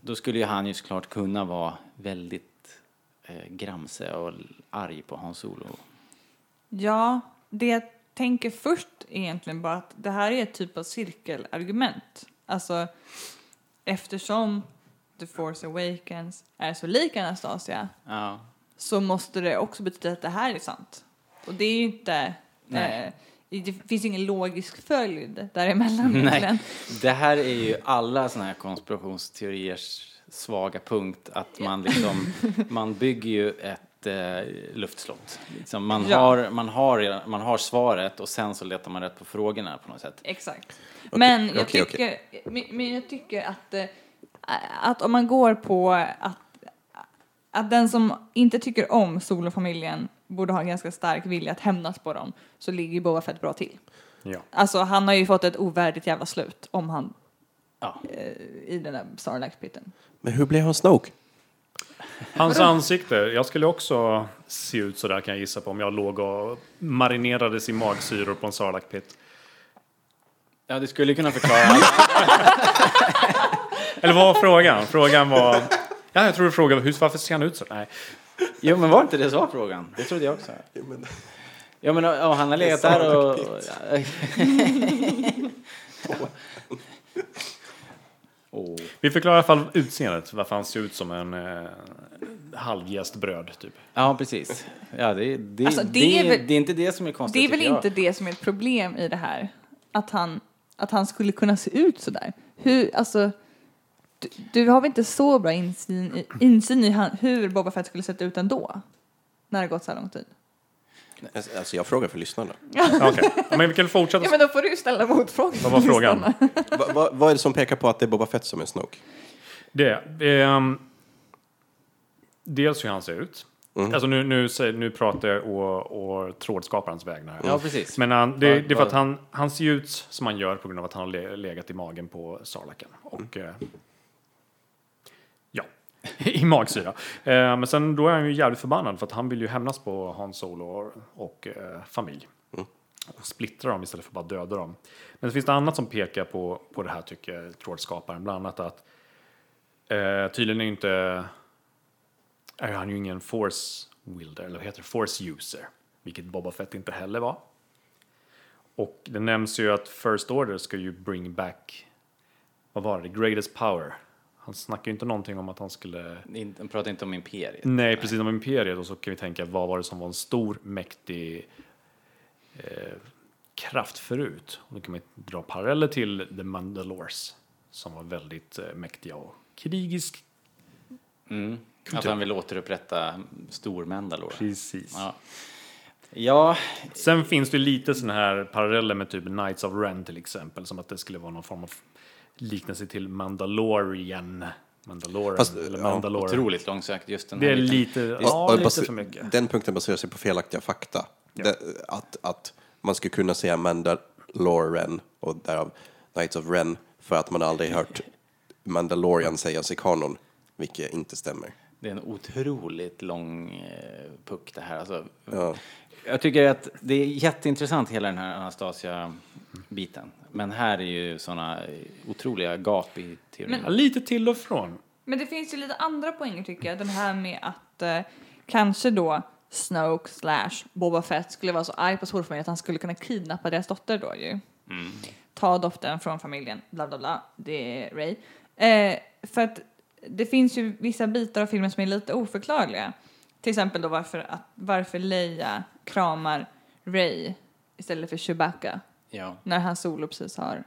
Då skulle ju han ju såklart kunna vara väldigt eh, gramse och arg på Hans Solo. Ja, det jag tänker först är egentligen bara att det här är ett typ av cirkelargument. Alltså, eftersom The Force Awakens är så lik Anastasia Ja. så måste det också betyda att det här är sant. Och det är ju inte... Eh, det finns ingen logisk följd däremellan egentligen. Nej, det här är ju alla sådana här konspirationsteoriers svaga punkt, att man liksom, man bygger ju ett eh, luftslott. Liksom man, Ja. har, man, har, man har svaret och sen så letar man rätt på frågorna på något sätt. Exakt. men, jag okej, tycker, Men, men jag tycker att, eh, att om man går på att, att den som inte tycker om solofamiljen borde ha en ganska stark vilja att hämnas på dem så ligger ju Boba Fett bra till. Ja. Alltså han har ju fått ett ovärdigt jävla slut om han Ja. eh, i den där Sarlacc-piten. Men hur blev han Snoke? Hans ansikte, jag skulle också se ut sådär kan jag gissa på om jag låg och marinerades i magsyror på en sarlacc pit. Ja, det skulle kunna förklara. Eller vad var frågan? Frågan var... Ja, jag tror du frågade hur, varför ser han ut så? Nej. jo, men var inte det så frågan? Det trodde jag också. Ja, men och, och han har legat där och... Åh. Vi förklarar i alla fall utseendet, varför han ser ut som en eh, halvjäst bröd, typ. Ja, precis. Ja, det, det, Alltså, det, det är det, väl- är inte det som är konstigt. Det är väl jag. inte det som är ett problem i det här. Att han, att han skulle kunna se ut sådär. Hur, alltså, du, du har väl inte så bra insyn i, insyn i han, hur Boba Fett skulle sett ut ändå? När det gått så här lång tid. Alltså jag frågar för lyssnarna. Ja, men vi kan fortsätta. Ja men då får du ställa motfrågor. Vad var frågan? Va, va, vad är det som pekar på att det är Boba Fett som är Snoke? Det, ehm, dels hur han ser ut. Alltså nu, nu, nu pratar jag å, å trådskaparens vägnar. här. Ja, precis. Men han, det, Vad- det är för att vad- han, han ser ut som han gör på grund av att han har le- legat i magen på Sarlacken. Och, eh, ja, i magsyra. Eh, men sen då är han ju jävligt förbannad för att han vill ju hämnas på Han Solo och, och eh, familj. Och splittra dem istället för att bara döda dem. Men det finns det annat som pekar på, på det här tycker trådskaparen. Bland annat att eh, tydligen är inte är han ju ingen force wielder, eller vad heter det? Force user. Vilket Boba Fett inte heller var. Och det nämns ju att First Order ska ju bring back, vad var det, the greatest power. Han snackar ju inte någonting om att han skulle... De pratar inte om imperiet. Nej, precis om Imperiet. Och så kan vi tänka, vad var det som var en stor, mäktig eh, kraft förut? Och då kan man dra paralleller till The Mandalores. Som var väldigt eh, mäktiga och krigisk. Mm. Att han vill återupprätta Stor-Mandalore. Precis. Ja. ja, Sen finns det lite sådana här paralleller med typ Knights of Ren till exempel. Som att det skulle vara någon form av liknelse till Mandalorian. Mandalorian Fast, eller ja, Mandalorian. otroligt långsökt just den Det här är biten. lite, Ja, ja, lite för mycket. Den punkten baserar sig på felaktiga fakta. Det, att, att man skulle kunna säga Mandalorian och därav Knights of Ren för att man aldrig hört Mandalorian sägas i kanon, vilket inte stämmer. Det är en otroligt lång eh, puck det här. Alltså, Ja. Jag tycker att det är jätteintressant hela den här Anastasia-biten. Men här är ju såna otroliga gap i teorin. Ja, lite till och från. Men det finns ju lite andra poänger tycker jag. Den här med att eh, kanske då Snoke slash Boba Fett skulle vara så arg på solfamiljen att han skulle kunna kidnappa deras dotter då ju. Ta doften från familjen, bla bla bla. Det är Ray. Eh, för att det finns ju vissa bitar av filmen som är lite oförklarliga. Till exempel då varför, att, varför Leia kramar Ray istället för Chewbacca Ja, när han solo precis har,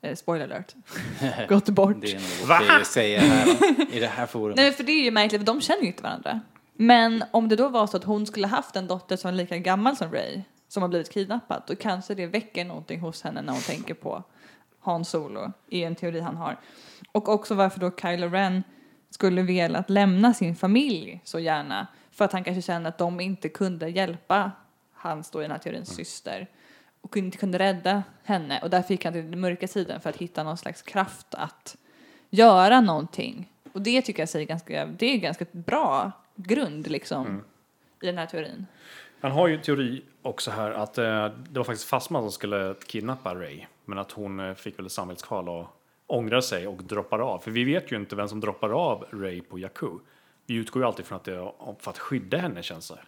eh, spoiler alert, gått bort. det är nog okej att säga här i det här forumet. Nej, för det är ju märkligt, för de känner ju inte varandra. Men om det då var så att hon skulle haft en dotter som är lika gammal som Ray, som har blivit kidnappad, då kanske det väcker någonting hos henne när hon tänker på Han Solo, är en teori han har. Och också varför då Kylo Ren skulle velat lämna sin familj så gärna, för att han kanske känner att de inte kunde hjälpa hans då i den här teorin syster och inte kunde rädda henne och därför gick han till den mörka sidan för att hitta någon slags kraft att göra någonting. Och det tycker jag säger ganska, det är ganska bra grund liksom i den här teorin. Han har ju en teori också här att eh, det var faktiskt Fasma som skulle kidnappa Ray. Men att hon eh, fick väl ett samvetskval och ångrar sig och droppar av. För vi vet ju inte vem som droppar av Ray på Jakku. Vi utgår ju alltid från att det är för att skydda henne känns det.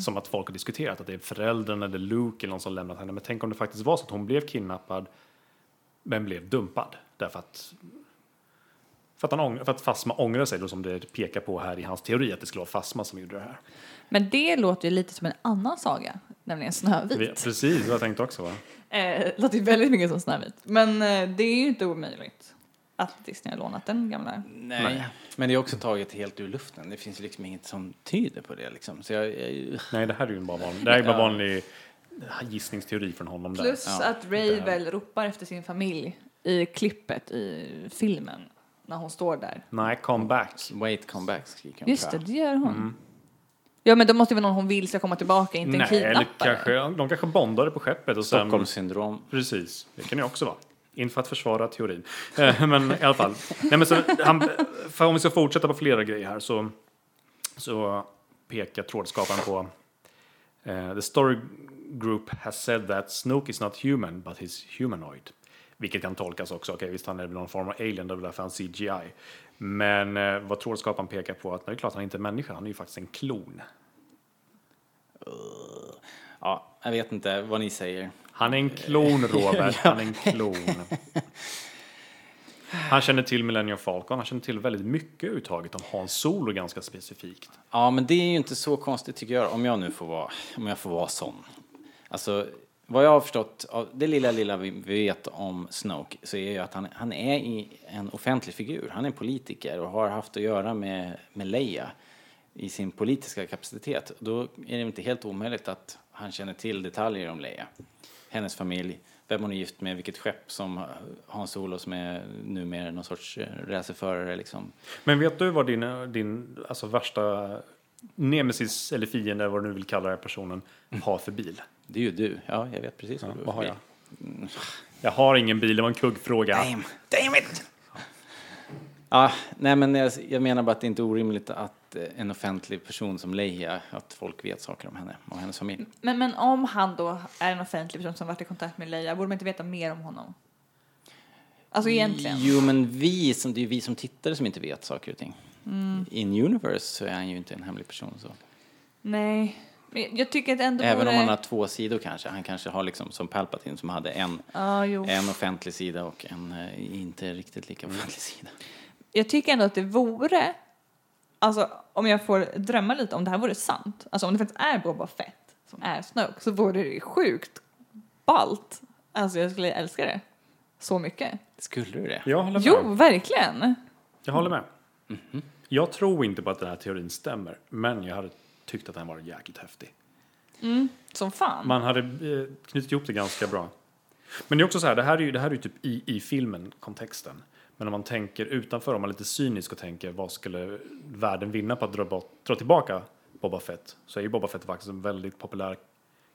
Som att folk har diskuterat att det är föräldrarna eller Luke eller någon som lämnat henne. Men tänk om det faktiskt var så att hon blev kidnappad men blev dumpad. Därför att för att, han ång- för att Fasma ångrar sig då som det pekar på här i hans teori att det skulle vara Fasma som gjorde det här. Men det låter ju lite som en annan saga, nämligen Snövit. Vi- Precis, vad jag tänkte också va? Eh, låter väldigt mycket som Snövit. Men eh, det är ju inte omöjligt att Disney har lånat den gamla. Nej. Men det är också taget helt ur luften. Det finns ju liksom inget som tyder på det liksom. Så jag, jag, Nej, det här är ju bara vanlig, det här är bara Ja. vanlig gissningsteori från honom där. Plus Ja, att Ray väl ropar efter sin familj i klippet i filmen när hon står där. Nej, come back. wait, come back skriker hon. Just det, det gör hon. Ja, men då måste det vara någon hon vill ska komma tillbaka, inte en Nej, eller kidnappare. kanske, de kanske bondade på skeppet och sen... Stockholmssyndrom. Precis, det kan det också vara. Inte för att försvara teorin. Eh, men i alla fall. Nej, men så, han, för om vi ska fortsätta på flera grejer här så, så pekar trådskaparen på uh, The story group has said that Snoke is not human but he's humanoid. Vilket kan tolkas också, okej visst han är väl någon form av alien, det är väl därför han CGI. Men uh, vad trådskaparen pekar på att det är klart han är inte är människa, han är ju faktiskt en klon. Ja, jag vet inte vad ni säger. Han är en klon, Robert. Han är en klon. Han känner till Millennium Falcon. Han känner till väldigt mycket uttaget om Hans Solo ganska specifikt. Ja, men det är ju inte så konstigt tycker jag, om jag nu får vara, om jag får vara sån. Alltså, vad jag har förstått av det lilla, lilla vi vet om Snoke så är ju att han, han är i en offentlig figur. Han är politiker och har haft att göra med, med Leia i sin politiska kapacitet. Då är det inte helt omöjligt att han känner till detaljer om Leia. Hennes familj, vem hon är gift med, vilket skepp som Hans Solo som är numera någon sorts eh, racerförare liksom. Men vet du vad din, din alltså värsta nemesis eller fiende, vad du nu vill kalla den personen, har för bil? Det är ju du. Ja, jag vet precis Ja, vad du har jag? Jag har ingen bil, det var en kuggfråga. Damn, damn it! Ja, nej men jag, jag menar bara att det inte är orimligt att eh, en offentlig person som Leia, att folk vet saker om henne och hennes familj. Men, men om han då är en offentlig person som varit i kontakt med Leia, borde man inte veta mer om honom? Alltså egentligen. Jo, men vi, som, det är ju vi som tittare som inte vet saker och ting. Mm. In universe så är han ju inte en hemlig person så. Nej. Men jag tycker att ändå Även vore... om han har två sidor kanske. Han kanske har liksom som Palpatine som hade en, jo. en offentlig sida och en eh, inte riktigt lika offentlig sida. Jag tycker ändå att det vore, alltså om jag får drömma lite om det här vore sant, alltså om det faktiskt är Boba Fett som är Snoke så vore det ju sjukt ballt. Alltså jag skulle älska det så mycket. Skulle du det? Jag håller med. Jo, verkligen. Jag håller med. Jag tror inte på att den här teorin stämmer, men jag hade tyckt att den var jäkligt häftig. Som fan. Man hade eh, knutit ihop det ganska bra. Men det är också så här, det här är ju, det här är ju typ i, i filmen, kontexten. Men om man tänker utanför, om man är lite cynisk och tänker vad skulle världen vinna på att dra, bort, dra tillbaka Boba Fett? Så är ju Boba Fett faktiskt en väldigt populär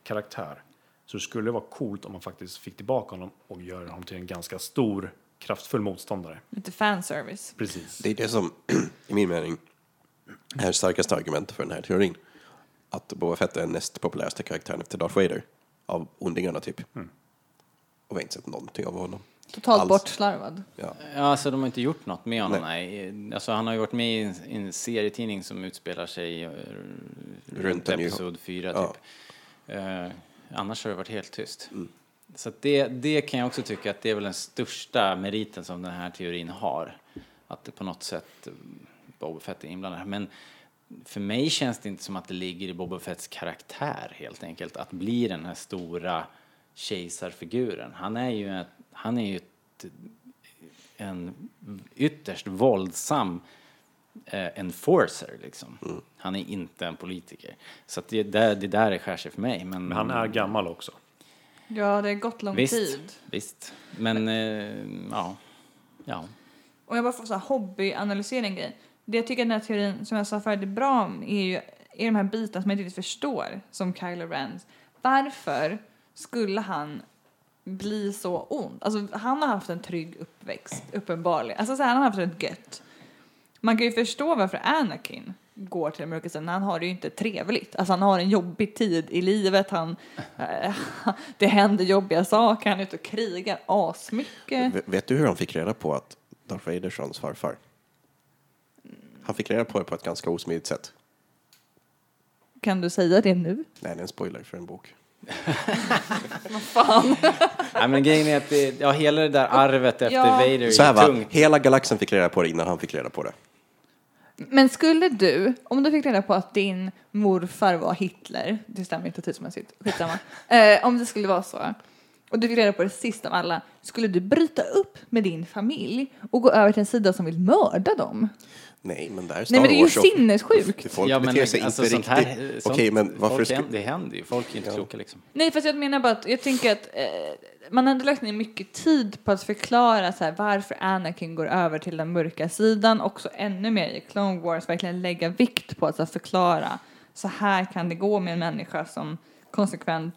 karaktär. Så det skulle vara coolt om man faktiskt fick tillbaka honom och gör honom till en ganska stor, kraftfull motståndare. Lite fanservice. Precis. Det är det som, i min mening, är det starkaste argumentet för den här teorin. Att Boba Fett är den näst populäraste karaktären efter Darth Vader. Av ondingarna typ. Och vi har inte sett någonting av honom. Totalt Alls. bortslarvad. Ja. Ja, alltså de har inte gjort något med honom, nej. Alltså han har ju varit med i en, i en serietidning som utspelar sig eh, runt ny- episod 4 Ja. typ. Eh, annars har det varit helt tyst. Så att det, det kan jag också tycka att det är väl den största meriten som den här teorin har. Att det på något sätt eh, Boba Fett är inblandad här. Men för mig känns det inte som att det ligger i Boba Fetts karaktär helt enkelt att bli den här stora kejsarfiguren. Han är ju, ett, han är ju ett, en ytterst våldsam eh, enforcer liksom. Han är inte en politiker. Så att det, där, det där är skär sig för mig. Men, Men han är gammal också. Ja, det har gått lång visst, tid. visst. Men, eh, ja. Ja. Och jag bara får så här hobbyanalysera en grej. Det jag tycker den här teorin, som jag sa förut, är bra om är ju är de här bitarna som jag inte riktigt förstår, som Kylo Ren. Varför skulle han bli så ond? Alltså, han har haft en trygg uppväxt, uppenbarligen. Alltså, så här, han har haft det gött. Man kan ju förstå varför Anakin går till sidan. Han har det ju inte trevligt. Alltså, han har en jobbig tid i livet. Han, eh, det händer jobbiga saker. Han är ute och krigar asmycket. V- Vet du hur han fick reda på att Darth Vader är hans farfar? Han fick reda på det på ett ganska osmidigt sätt. Kan du säga det nu? Nej, det är en spoiler för en bok. Nej, men grejen är att det, ja, hela det där arvet efter Ja. Vader är Så här va, tungt. hela galaxen fick reda på det innan han fick reda på det. Men skulle du, om du fick reda på att din morfar var Hitler, det stämmer inte tidsmässigt, skitsamma, eh, om det skulle vara så, och du fick reda på det sist av alla, skulle du bryta upp med din familj och gå över till en sida som vill mörda dem? Nej, men där är Star Nej men det är ju Wars och- sinnessjukt. Folk Ja, men beter sig alltså, inte sånt riktigt. här, Okej, sånt, men varför folk, skulle... Det händer ju, folk är inte kloka liksom. Nej fast jag menar bara att jag tänker att eh, man har ändå lagt ner mycket tid på att förklara så här, varför Anakin går över till den mörka sidan. Också ännu mer i Clone Wars verkligen lägga vikt på att så här, förklara så här kan det gå med en människa som konsekvent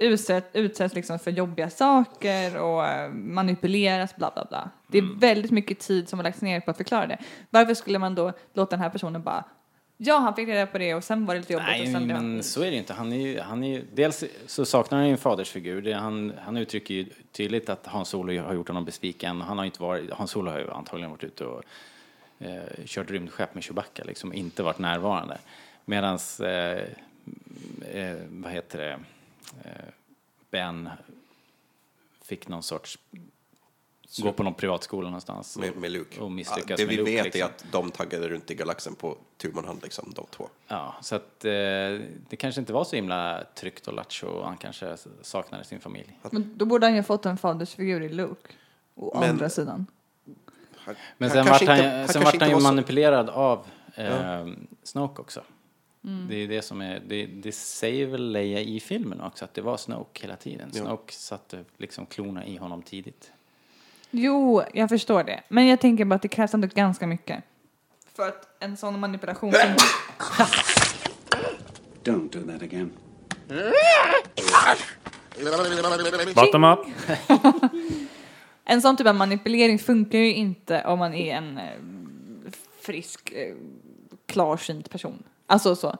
utsätts, utsätts liksom för jobbiga saker och eh, manipuleras bla bla bla. Det är väldigt mycket tid som har lagts ner på att förklara det. Varför skulle man då låta den här personen bara Ja, han fick reda på det och sen var det lite jobbigt och Nej, sen blev han- men så är det inte. Han är ju, han är ju, dels så saknar han ju en fadersfigur. Det, han, han uttrycker ju tydligt att Hans Solo har gjort honom besviken. Han har inte varit, Hans Solo har ju antagligen varit ute och eh, kört rymdskepp med Chewbacca, liksom inte varit närvarande. Medan, eh, eh, vad heter det, Ben fick någon sorts, gå på någon privatskola någonstans. Med, med Luke. Och misslyckas Ja, det med vi Luke, vet liksom. är att de taggade runt i galaxen på tu man hand, liksom, de två. Ja, så att eh, det kanske inte var så himla tryggt och lattjo och han kanske saknade sin familj. Men då borde han ju ha fått en fadersfigur i Luke. Å Men- andra sidan. Han, Men han sen vart han, inte- han sen vart han ju var så- manipulerad av eh, Snoke också. Det är det som är, det, det säger väl Leia i filmen också, att det var Snoke hela tiden. Ja. Snoke satte liksom klorna i honom tidigt. Jo, jag förstår det. Men jag tänker bara att det krävs ändå ganska mycket. För att en sån manipulation... Som... Don't do that again. Bottom up. En sån typ av manipulering funkar ju inte om man är en eh, frisk, eh, klarsynt person. Alltså så.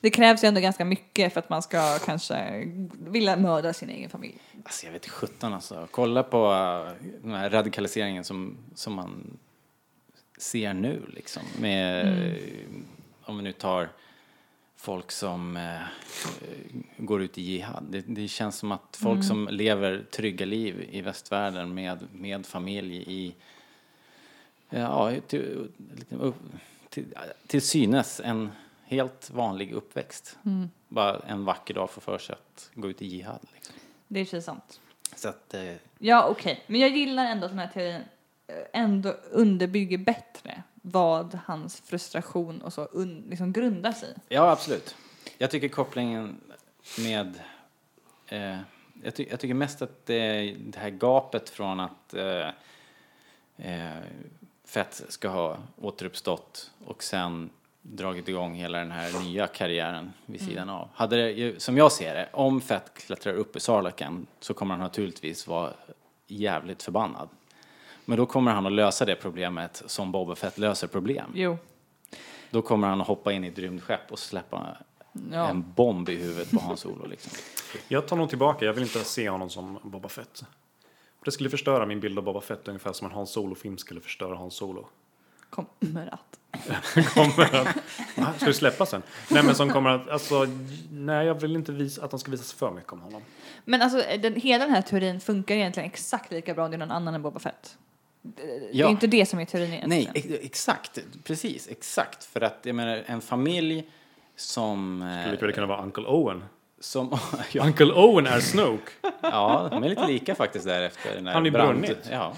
Det krävs ju ändå ganska mycket för att man ska kanske vilja mörda sin egen familj. Alltså jag vet sjutton alltså. Kolla på uh, den här radikaliseringen som, som man ser nu liksom. Med, eh, om vi nu tar folk som eh, går ut i jihad. Det, det känns som att folk som lever trygga liv i västvärlden med, med familj i ja, till, till, till synes en helt vanlig uppväxt. Bara en vacker dag får för sig att gå ut i jihad. Liksom. Det är ju sant. Så att, eh, Ja, okej. Men jag gillar ändå att den här teorin eh, ändå underbygger bättre vad hans frustration och så liksom grundar sig i. ja, absolut. Jag tycker kopplingen med... Eh, jag, ty jag tycker mest att det, det här gapet från att eh, eh, Fett ska ha återuppstått och sen dragit igång hela den här nya karriären vid sidan av. Hade det, som jag ser det, om Fett klättrar upp i Sarlaken så kommer han naturligtvis vara jävligt förbannad. Men då kommer han att lösa det problemet som Boba Fett löser problem. Jo. Då kommer han att hoppa in i ett rymdskepp och släppa Ja. en bomb i huvudet på Hans Solo liksom. Jag tar nog tillbaka, jag vill inte se honom som Boba Fett. Det skulle förstöra min bild av Boba Fett ungefär som en Han Solo-film skulle förstöra Han Solo. Kommer att. kommer att... Ska det släppas sen? Nej men som kommer att, alltså, nej jag vill inte visa att de ska visas för mycket om honom. Men alltså den, hela den här teorin funkar egentligen exakt lika bra om det är någon annan än Boba Fett. Det Ja. är inte det som är teorin egentligen. Nej, ex- exakt. Precis, exakt. För att jag menar, en familj som... eh, skulle kunna vara Uncle Owen. som ja, Uncle Owen är Snoke. ja, de är lite lika faktiskt därefter. Han är brunnit. Ja.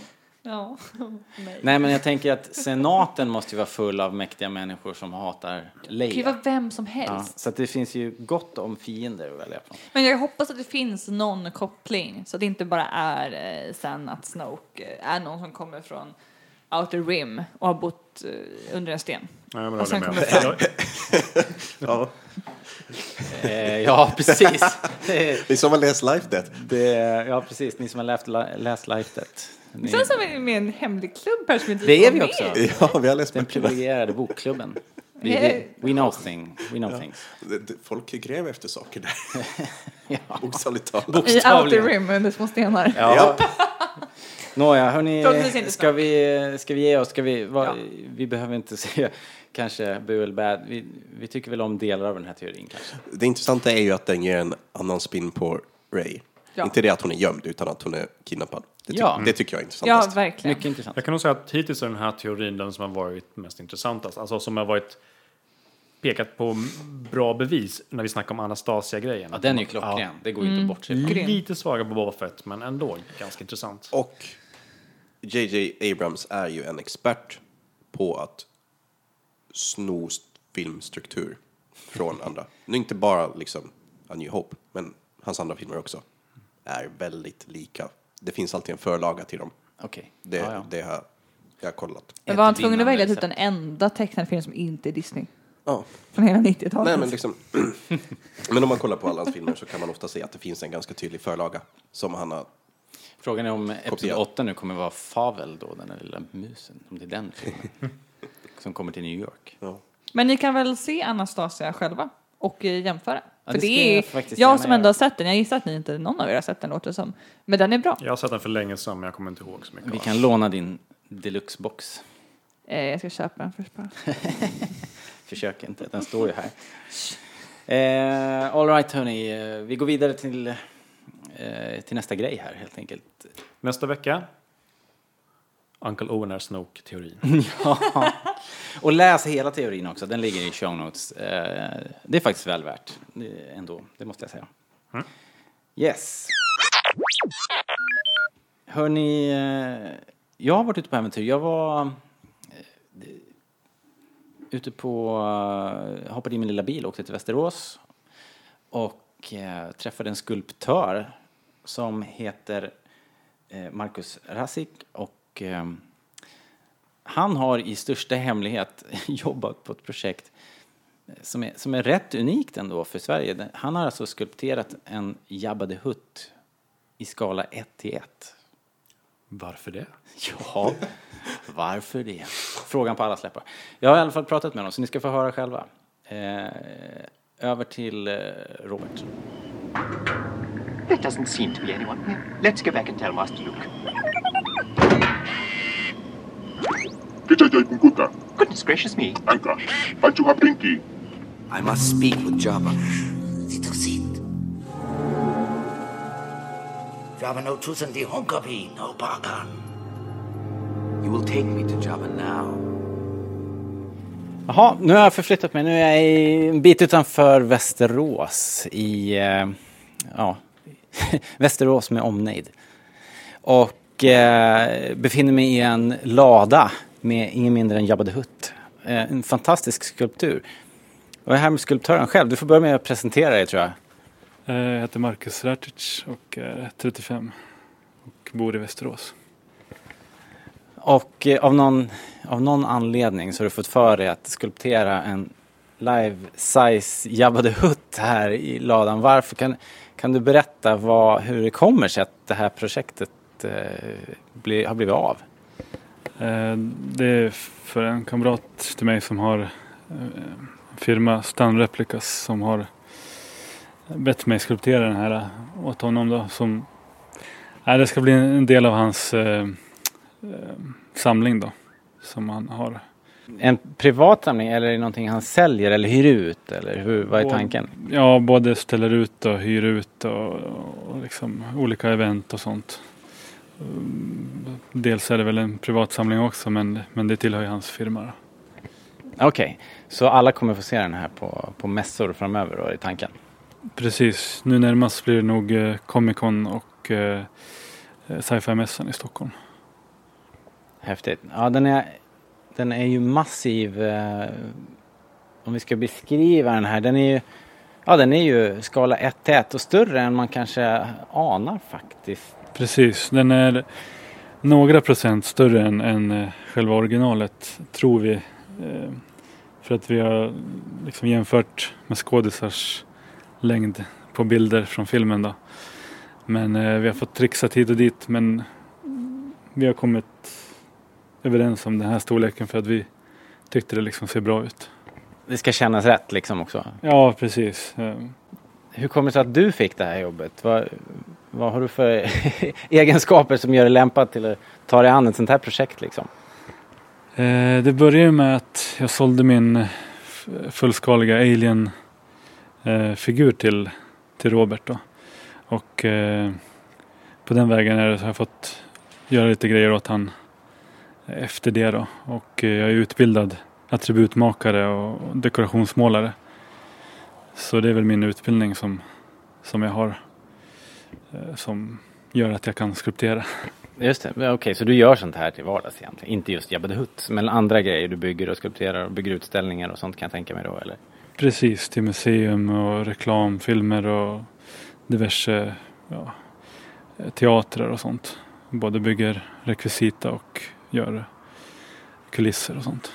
Ja. Nej. Nej, men jag tänker att senaten måste ju vara full av mäktiga människor som hatar Det kan ju Leia. vara vem som helst. Ja, så att det finns ju gott om fiender att välja på. Men jag hoppas att det finns någon koppling så att det inte bara är eh, sen att Snoke eh, är någon som kommer från Outer Rim och har bott eh, under en sten. Ja, men Och sen kommer fram. Ja. Eh, ja, precis. Är som att läsa Life Death. det, ja, precis. Ni som har läst, läst Life Death. Det känns som vi är med i en hemlig klubb här som inte Det är vi med. också. Ja, vi har läst den böckerna. privilegierade bokklubben. Vi, vi, we know thing, we know things. Det- det- Folk gräver efter saker där. Ja. Bokstavligt talat. I Outer. Rim under små stenar. Ja. Nåja, hörni, ska vi, ska vi ge oss? Ska vi, vad, Ja. vi behöver inte se kanske bu eller bad. Vi, vi tycker väl om delar av den här teorin kanske. Det intressanta är ju att den ger en annan spin på Ray. Ja. Inte det att hon är gömd, utan att hon är kidnappad. Det, ty- Ja. det tycker jag är Ja, intressantast. verkligen. Mycket intressant. Jag kan nog säga att hittills är den här teorin den som har varit mest intressantast. Alltså som har varit pekat på bra bevis när vi snackar om Anastasia-grejen. Ja, den är ju klockren. Det går ju inte bortse ifrån. Grym. Lite svagare på Boba Fett, men ändå ganska intressant. Och JJ Abrams är ju en expert på att sno st- filmstruktur från andra. Nu inte bara liksom A New Hope, men hans andra filmer också är väldigt lika. Det finns alltid en förlaga till dem. Okej. Det, Ja, ja. det har jag kollat. Men var han tvungen att välja typ den enda tecknade film som inte är Disney? Ja. Från hela 90-talet? Nej, men, liksom, men om man kollar på alla hans filmer så kan man ofta se att det finns en ganska tydlig förlaga som han har Frågan är om Episod Kopia. 8 nu kommer vara Favel då, den där lilla musen. Om det är den filmen. som kommer till New York. Ja. Men ni kan väl se Anastasia själva och eh, jämföra? Ja, För det är jag jag som ändå har sett den, jag gissar att ni inte någon av er har sett den låter som. Men den är bra. Jag har sett den för länge sedan, men jag kommer inte ihåg så mycket. Vi kan låna din deluxe-box. Eh, jag ska köpa den först bara. Försök inte, den står ju här. Eh, all right hörni, vi går vidare till, eh, till nästa grej här helt enkelt. Nästa vecka, Uncle Owen är Snoke-teorin. Ja. Och läs hela teorin också, den ligger i show notes. Eh, det är faktiskt väl värt ändå, det måste jag säga. Yes. Hörni, eh, jag har varit ute på äventyr. Jag var eh, ute på, hoppade i min lilla bil och åkte till Västerås och träffade en skulptör som heter Marcus Rasik och han har i största hemlighet jobbat på ett projekt som är, som är rätt unikt ändå för Sverige. Han har alltså skulpterat en Jabba the Hutt i skala 1 till 1. Varför det? Ja, varför det? Frågan på alla släppar. Jag har i alla fall pratat med honom, så ni ska få höra själva. Eh, över till eh, Robert. There doesn't seem to be anyone. Let's go back and tell Master Luke. Goodness gracious me. I must speak with Jabba. Sitt och sitt. Jabba no tusen di honkapi no pakan. You will take me to Jabba now. Jaha, nu har jag förflyttat mig. Nu är jag i en bit utanför Västerås i, eh, ja, Västerås med omnejd. Och eh, befinner mig i en lada med ingen mindre än Jabba the Hutt. Eh, en fantastisk skulptur. Och jag är här med skulptören själv. Du får börja med att presentera dig tror jag. Eh, Jag heter Marcus Ratic och är 35 och bor i Västerås. Och eh, av, någon, av någon anledning så har du fått för dig att skulptera en life-size Jabba the Hutt här i ladan. Varför? Kan, kan du berätta vad, hur det kommer sig att det här projektet eh, bli, har blivit av? Eh, Det är för en kamrat till mig som har eh, firma Stan Replicas som har bett mig skulptera den här åt honom då. Som Nej, det ska bli en del av hans eh, eh, samling då. Som han har. En privat samling eller är det någonting han säljer eller hyr ut? Eller hur, vad är Och- tanken? Ja, både ställer ut och hyr ut och, och liksom olika event och sånt. Mm, Dels är det väl en privat samling också men, men det tillhör ju hans firma. Okej, så alla kommer få se den här på, på mässor framöver då, i tanken? Precis, nu närmast blir det nog eh, Comic Con och eh, eh, Sci-Fi-mässan i Stockholm. Häftigt. Ja, den är, den är ju massiv. Eh, om vi ska beskriva den här. Den är ju, ja, den är ju skala 1 till 1 och större än man kanske anar faktiskt. Precis, den är några procent större än, än eh, själva originalet tror vi. Eh, för att vi har liksom jämfört med skådisars längd på bilder från filmen då. Men eh, vi har fått trixa hit och dit men vi har kommit överens om den här storleken för att vi tyckte det liksom ser bra ut. Det ska kännas rätt liksom också. Ja, precis. Hur kommer det sig att du fick det här jobbet? Vad, vad har du för egenskaper som gör dig lämpad till att ta dig an ett sånt här projekt liksom? Eh, det började med att jag sålde min fullskaliga Alien-figur eh, till, till Robert. Då. Och eh, på den vägen är det så har jag fått göra lite grejer åt han efter det. Då. Och eh, jag är utbildad attributmakare och dekorationsmålare. Så det är väl min utbildning som, som jag har som gör att jag kan skulptera. Just det, okej så du gör sånt här till vardags egentligen? Inte just Jabba the Hutt, men andra grejer du bygger och skulpterar och bygger utställningar och sånt kan jag tänka mig då eller? Precis, till museum och reklamfilmer och diverse ja, teatrar och sånt. Både bygger rekvisita och gör kulisser och sånt.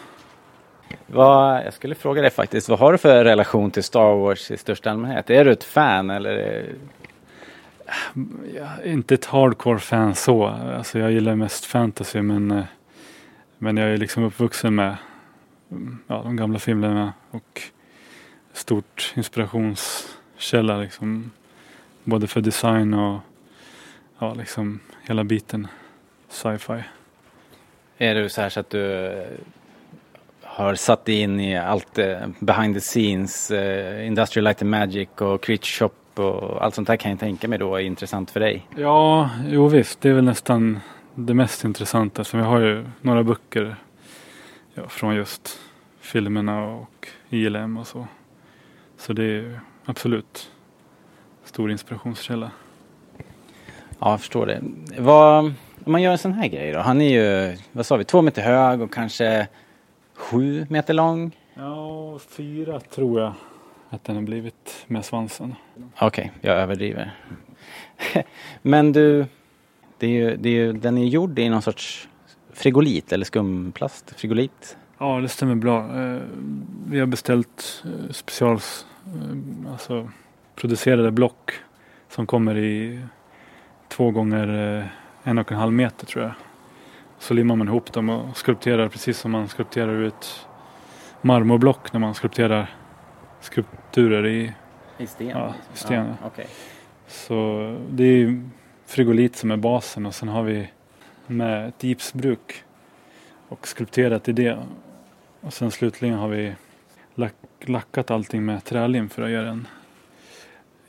Vad, jag skulle fråga dig faktiskt, vad har du för relation till Star Wars i största allmänhet? Är du ett fan eller? Jag är inte ett hardcore fan så. Alltså jag gillar mest fantasy men, eh, men jag är liksom uppvuxen med mm, ja, de gamla filmerna och stort inspirationskälla liksom. Både för design och ja, liksom hela biten sci-fi. Är det så här så att du eh, har satt dig in i allt eh, behind the scenes, Industrial Light and Magic och Creature Shop och allt sånt där kan jag tänka mig då är intressant för dig? Ja, jo visst. Det är väl nästan det mest intressanta. Så vi har ju några böcker ja, från just filmerna och ILM och så. Så det är absolut stor inspirationskälla. Ja, jag förstår det. Vad, om man gör en sån här grej då? Han är ju, vad sa vi, två meter hög och kanske sju meter lång. Ja, fyra tror jag att den har blivit med svansen. Okej, jag överdriver. Men du, det är ju, det är ju, den är gjord i någon sorts frigolit eller skumplast, frigolit. Ja, det stämmer bra. Eh, Vi har beställt eh, specials, eh, alltså producerade block som kommer i två gånger en och en halv meter tror jag. Så limmar man ihop dem och skulpterar precis som man skulpterar ut marmorblock när man skulpterar skulpturer i, I sten? ja, i sten. Ja. okej. Så det är frigolit som är basen och sen har vi med ett gipsbruk och skulpterat i det. Och sen slutligen har vi lack, lackat allting med trälim för att göra en,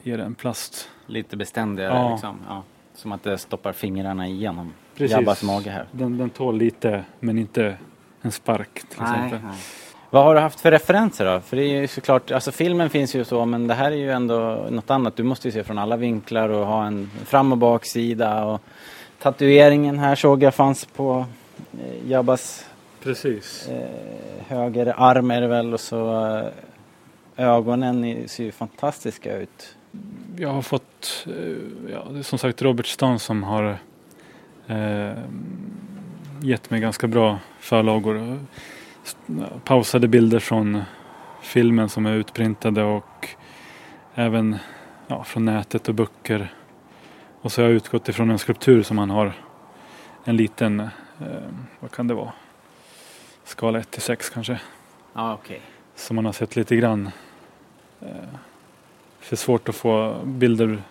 ge det en plast. Lite beständigare Ja. liksom. Ja. Som att det stoppar fingrarna igenom Precis. Jabbas mage här. Den, den tål lite men inte en spark till exempel. Vad har du haft för referenser då? För det är ju såklart, alltså filmen finns ju så men det här är ju ändå något annat. Du måste ju se från alla vinklar och ha en fram och baksida och tatueringen här såg jag fanns på eh, Jabbas Precis. eh, höger arm är det väl och så eh, ögonen ser ju fantastiska ut. Jag har fått, eh, ja, det är som sagt Robert Stan som har eh, gett mig ganska bra förlagor. Pausade bilder från filmen som är utprintade och även ja, från nätet och böcker. Och så har jag utgått ifrån en skulptur som han har. En liten, eh, vad kan det vara? Skala 1 till 6 kanske. Ja okej. Som man har sett lite grann. Eh, för svårt att få bilder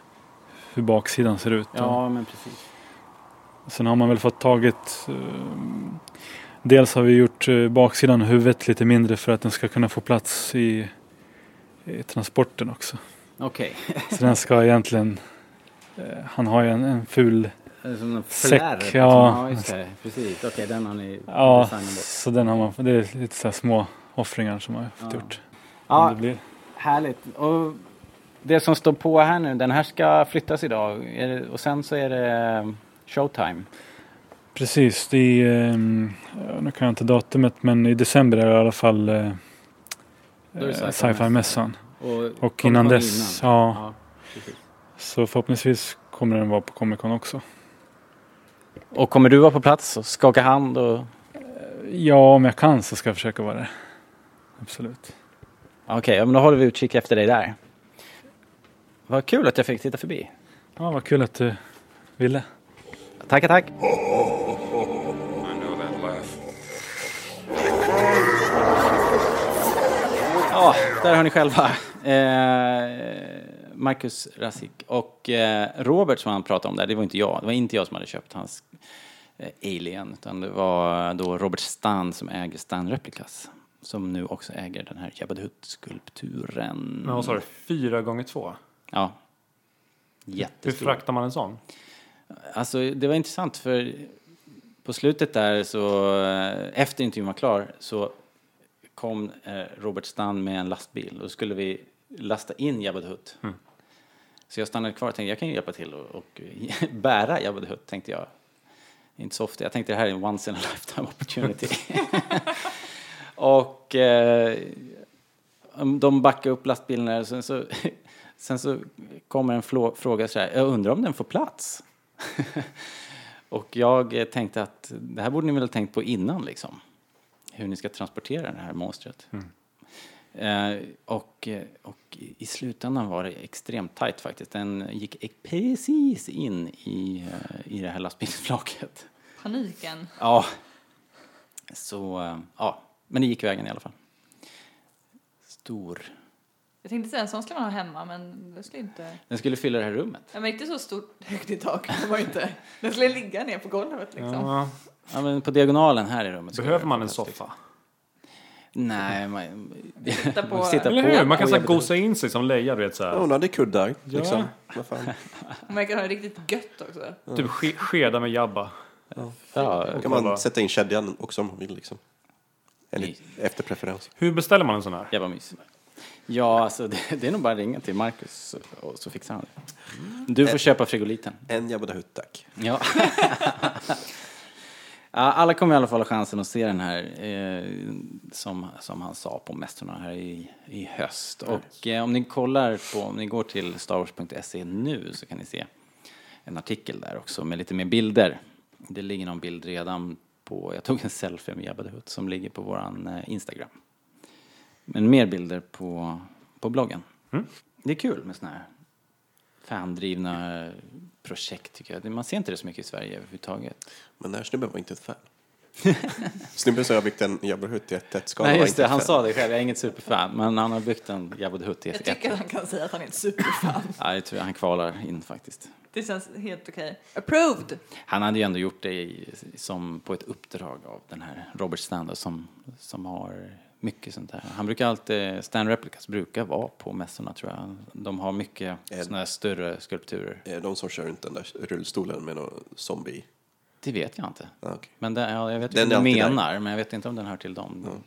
hur baksidan ser ut. Ja men precis. Sen har man väl fått tagit eh, Dels har vi gjort eh, baksidan av huvudet lite mindre för att den ska kunna få plats i, i transporten också. Okej. Så den ska egentligen eh, Han har ju en, en ful Som en säck. flärp, liksom. Ja, ja. Precis. Okej, den har ni ja så den har man Det är lite så här små offringar som har fått Ja. gjort. Ja. Det blir, Härligt. Och det som står på här nu, den här ska flyttas idag. Och sen så är det um, showtime. Precis, det är, ehm, nu kan jag inte datumet men i december är det i alla fall eh, eh, sci-fi-mässan. sci-fi-mässan. Och Och innan dess, innan. ja. Ja. Så förhoppningsvis kommer den vara på Comic Con också. Och kommer du vara på plats och skaka hand och... Ja, om jag kan så ska jag försöka vara det. Absolut. Okej, ja, men då håller vi utkik efter dig där. Vad kul att jag fick titta förbi. Ja, vad kul att du ville. Tackar, tack. Ja, där har ni själva. Eh, Marcus Rasik och eh, Robert som han pratade om där, det var inte jag. Det var inte jag som hade köpt hans eh, Alien, utan det var då Robert Stan som äger Stan Replicas. Som nu också äger den här Jabba the Hutt-skulpturen. Men vad sa du, fyra gånger två? Ja. Hur Jättestor. fraktar man en sån? Alltså det var intressant för på slutet där så, eh, efter intervjun var klar, så kom eh, Robert Stan med en lastbil och skulle vi lasta in Jabba the Hutt. Mm. Så jag stannade kvar och tänkte jag kan ju hjälpa till och, och bära Jabba the Hutt tänkte jag. Inte så ofta, jag tänkte det här är en once in a lifetime opportunity. och eh, de backade upp lastbilen och sen så, sen så kommer en fråga så här, jag undrar om den får plats? och jag tänkte att det här borde ni väl ha tänkt på innan liksom. Hur ni ska transportera det här monstret. Eh, och, eh, och i slutändan var det extremt tajt faktiskt. Den gick precis in i, eh, i det här lastbilsflaket. Paniken. Ja. Så, eh, ja. Men det gick vägen i alla fall. Stor. Jag tänkte säga en sån ska man ha hemma men det skulle inte... Den skulle fylla det här rummet. Ja, men inte så stort högt i tak. Det var inte. Den skulle ligga ner på golvet liksom. Ja. Ja, men på diagonalen här i rummet. skulle Behöver man en soffa? Nej, man... Sitta på- sitta Eller hur? Man kan på så Jabba gosa in sig som leja, du vet så Ja, hon hade kuddar. Ja. Liksom. Vad fan. Man kan ha det riktigt gött också. Typ ske- skeda med Jabba. Ja, kan man sätta in kedjan också om man vill. Liksom. Eller efter preferens. Hur beställer man en sån här? Jävla mys. Ja, alltså det, det är nog bara att ringa till Marcus så, och så fixar han det. Du får köpa frigoliten. En Jabba Hutt, tack. Ja. alla kommer i alla fall ha chansen att se den här eh, som, som han sa på Mästarna här i, i höst. Och eh, om ni kollar på, om ni går till starwars.se nu så kan ni se en artikel där också med lite mer bilder. Det ligger någon bild redan på, jag tog en selfie med Jabba the Hutt som ligger på våran eh, Instagram. Men mer bilder på, på bloggen. Det är kul med såna här fandrivna projekt tycker jag. Man ser inte det så mycket i Sverige överhuvudtaget. Men den här snubben var inte ett fan. snubben som har byggt en Jabba the Hutt i ett ska Nej just det, ett han fan. sa det själv, jag är inget superfan. Men han har byggt en Jabba the Hutt i Jag ett. tycker att han kan säga att han är ett superfan. Ja, jag tror han kvalar in faktiskt. Det känns helt okej. Approved! Han hade ju ändå gjort det i, som på ett uppdrag av den här Robert Stander som, som har mycket sånt här. Han brukar alltid, Stan Replicas brukar vara på mässorna tror jag. De har mycket såna här större skulpturer. Är det de som kör runt den där rullstolen med någon zombie? Det vet jag inte. Ah, okej. Men det, ja, jag vet Den vad du alltid där. menar, men jag vet inte om den hör till dem.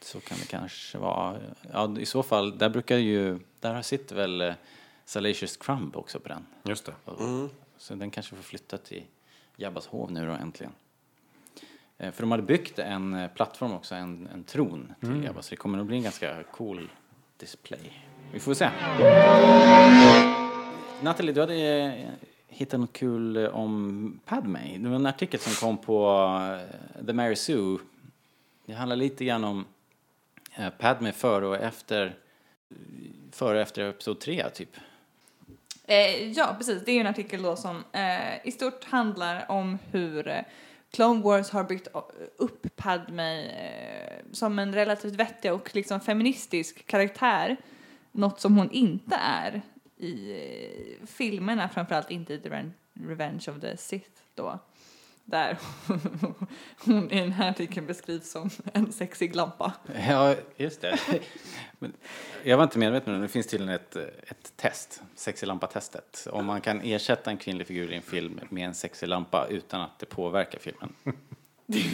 Så kan det kanske vara. Ja, i så fall, där brukar ju, där sitter väl eh, Salacious Crumb också på den. Just det. Mm. Så den kanske får flytta till Jabbas hov nu då äntligen. Eh, För de hade byggt en eh, plattform också, en, en tron till Mm. Jabba, så det kommer nog bli en ganska cool display. Vi får se. Nathalie, du hade eh, hittat något kul om Padme. Det var en artikel som kom på The Mary Sue. Det handlar lite grann om Padme före och efter, före och efter episod 3 typ. Eh, ja, precis. Det är ju en artikel då som eh, i stort handlar om hur Clone Wars har byggt upp Padme eh, som en relativt vettig och liksom feministisk karaktär. Något som hon inte är i eh, filmerna, framförallt inte i The Revenge of the Sith då där hon i den här artikeln beskrivs som en sexig lampa. Ja, just det. Men jag var inte medveten om det. Det finns tydligen ett, ett test, sexig lampa-testet. Om man kan ersätta en kvinnlig figur i en film med en sexig lampa utan att det påverkar filmen.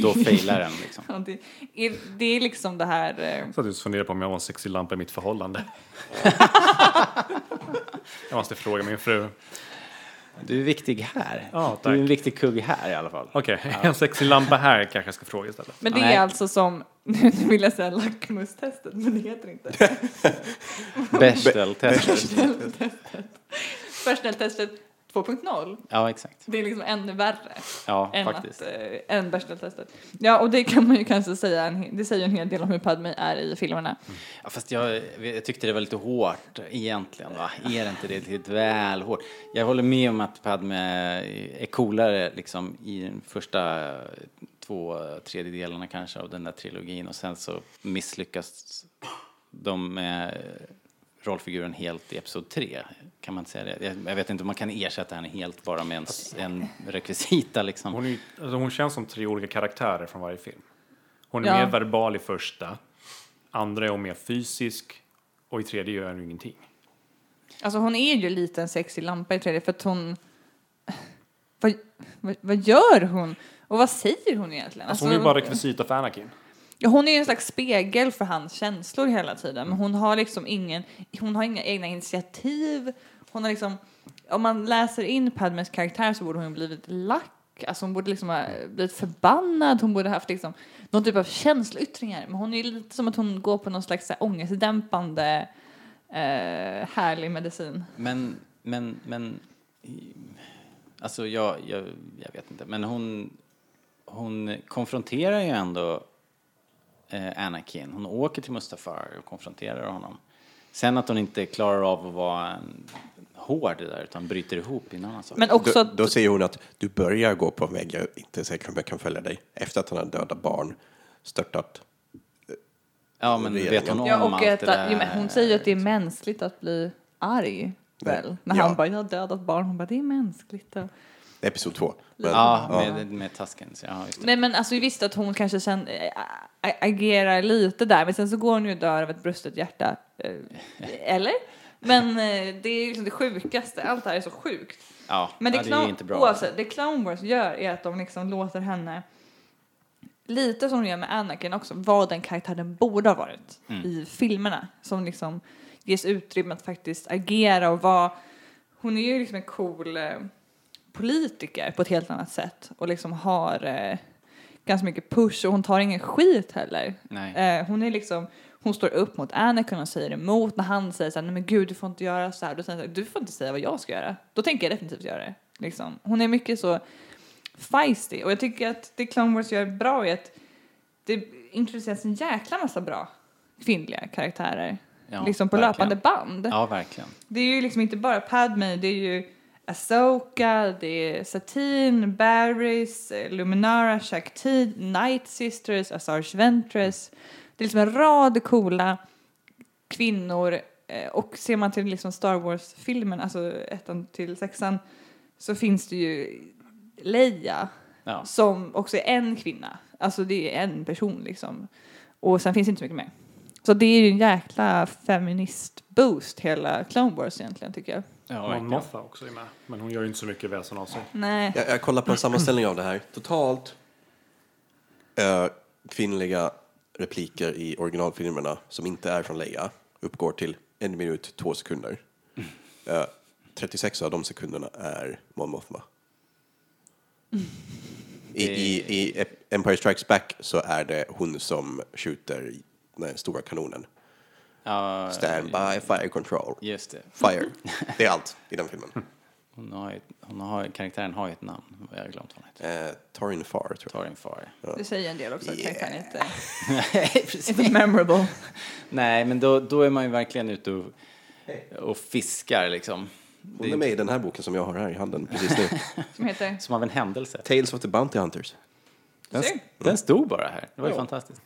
Då failar den liksom. Ja, det, är, det är liksom det här... eh, Så att just funderar på om jag var en sexig lampa i mitt förhållande. jag måste fråga min fru. Du är viktig här. Ja, du är en tack. riktig kugg här i alla fall. Okej, en sexig lampa här kanske jag ska fråga istället. Men det Nej. är alltså som, nu vill jag säga lackmustestet, men det heter inte. Bechdel-testet. Bechdel-testet 2.0. Ja, exakt. Det är liksom ännu värre Ja, än, faktiskt. att, äh, än Bechdel-testet. Ja, och det kan man ju kanske säga, en, det säger en hel del om hur Padme är i filmerna. Ja, fast jag, jag tyckte det var lite hårt egentligen. Va? Är det inte det lite väl hårt? Jag håller med om att Padme är coolare liksom, i den första två tredjedelarna kanske av den där trilogin och sen så misslyckas de med rollfiguren helt i Episod 3. Kan man säga det? Jag, jag vet inte om man kan ersätta henne helt bara med en, s- en rekvisita liksom. Hon, är, alltså hon känns som tre olika karaktärer från varje film. Hon är Ja. mer verbal i första, andra är hon mer fysisk och i tredje gör hon ingenting. Alltså hon är ju lite en sexig lampa i tredje för att hon... Vad, vad, vad gör hon? Och vad säger hon egentligen? Alltså hon är ju bara rekvisita för Anakin. Ja, hon är ju en slags spegel för hans känslor hela tiden. Men hon har liksom ingen, hon har inga egna initiativ. Hon har liksom, om man läser in Padmes karaktär så borde hon ha blivit lack. Alltså hon borde liksom ha blivit förbannad. Hon borde ha haft liksom någon typ av känsloyttringar. Men hon är ju lite som att hon går på någon slags så här ångestdämpande eh, härlig medicin. Men, men, men, alltså jag, jag, jag vet inte, men hon, hon konfronterar ju ändå eh, Anakin. Hon åker till Mustafar och konfronterar honom. Sen att hon inte klarar av att vara en hård där, utan bryter ihop innan han. Men också Då, då säger hon att du börjar gå på en väg, jag är inte säker om jag kan följa dig. Efter att han har dödat barn, störtat. Ja, men vet hon om Ja, och allt att, det där? hon säger ju att det är mänskligt att bli arg. Väl? När Ja. han bara, jag har dödat barn. Hon bara, det är mänskligt. Episod två. Men, Ja, med, med Tuskens, ja just det. Nej men alltså visst att hon kanske sen äh, ä- agerar lite där men sen så går hon ju och dör av ett brustet hjärta. Eh, eller? Men eh, det är liksom det sjukaste, allt det här är så sjukt. Ja, Men det, ja, det är inte bra. oavsett, det Clone Wars gör är att de liksom låter henne lite som de gör med Anakin också, vara den karaktären borde ha varit Mm. i filmerna. Som liksom ges utrymme att faktiskt agera och vara, hon är ju liksom en cool eh, politiker på ett helt annat sätt och liksom har eh, ganska mycket push och hon tar ingen skit heller. Eh, hon är liksom, hon står upp mot Anakin och säger emot när han säger såhär, nej men gud du får inte göra så här. Då säger hon du får inte säga vad jag ska göra. Då tänker jag definitivt göra det. Liksom. Hon är mycket så feisty och jag tycker att det Clone Wars gör bra är att det introduceras en jäkla massa bra kvinnliga karaktärer. Ja, liksom på verkligen. löpande band. Ja, verkligen. Det är ju liksom inte bara Padme, det är ju Ahsoka, det är Satine, Barrys, eh, Luminara, Shakti, Night Sisters, Asajj Ventress. Det är liksom en rad coola kvinnor eh, och ser man till liksom Star Wars-filmen, alltså ettan till sexan, så finns det ju Leia Ja. som också är en kvinna. Alltså det är en person liksom. Och sen finns det inte så mycket mer. Så det är ju en jäkla feminist-boost hela Clone Wars egentligen tycker jag. Ja, Mon verkligen. Mothma också är med. Men hon gör ju inte så mycket väsen av sig. Nej. Jag, jag kollar på en sammanställning av det här. Totalt eh, kvinnliga repliker i originalfilmerna som inte är från Leia uppgår till en minut, två sekunder. Eh, 36 av de sekunderna är Mon Mothma. I, i, I Empire Strikes Back så är det hon som skjuter den stora kanonen. Ja, Stand by fire control. Just det. Fire. Det är allt i den filmen. Hon har, ju- hon har, karaktären har ju ett namn, jag har glömt vad hon heter. Eh, Torin Far, tror jag. Torin Far. Det säger en del också, Yeah. kan inte... Nej. Inte memorable. Nej, men då, då är man ju verkligen ute och, och fiskar liksom. Hon är med i den här boken som jag har här i handen precis nu. Som heter... Som av en händelse. Tales of the Bounty Hunters. Den, den stod bara här. Det var ju Ja. fantastiskt.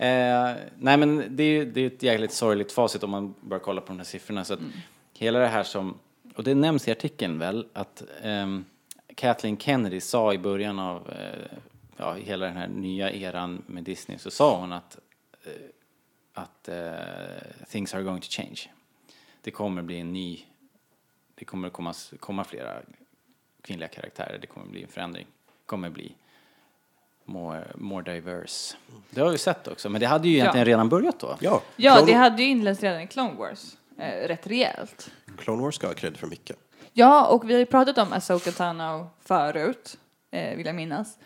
Eh, nej, men det är det är ett jäkligt sorgligt facit om man bara kollar på de här siffrorna. Så att hela det här som, och det nämns i artikeln väl, att ehm, Kathleen Kennedy sa i början av eh, ja, hela den här nya eran med Disney så sa hon att, eh, att eh, things are going to change. Det kommer bli en ny, det kommer komma, komma flera kvinnliga karaktärer, det kommer bli en förändring, det kommer bli more, more diverse. Det har vi sett också, men det hade ju egentligen Ja. redan börjat då. Ja, Ja, Clone, det hade ju inletts redan i Clone Wars. Eh, rätt rejält. Clone Wars ska ha cred för mycket. Ja, och vi har ju pratat om Asoka Tano förut, eh, vill jag minnas.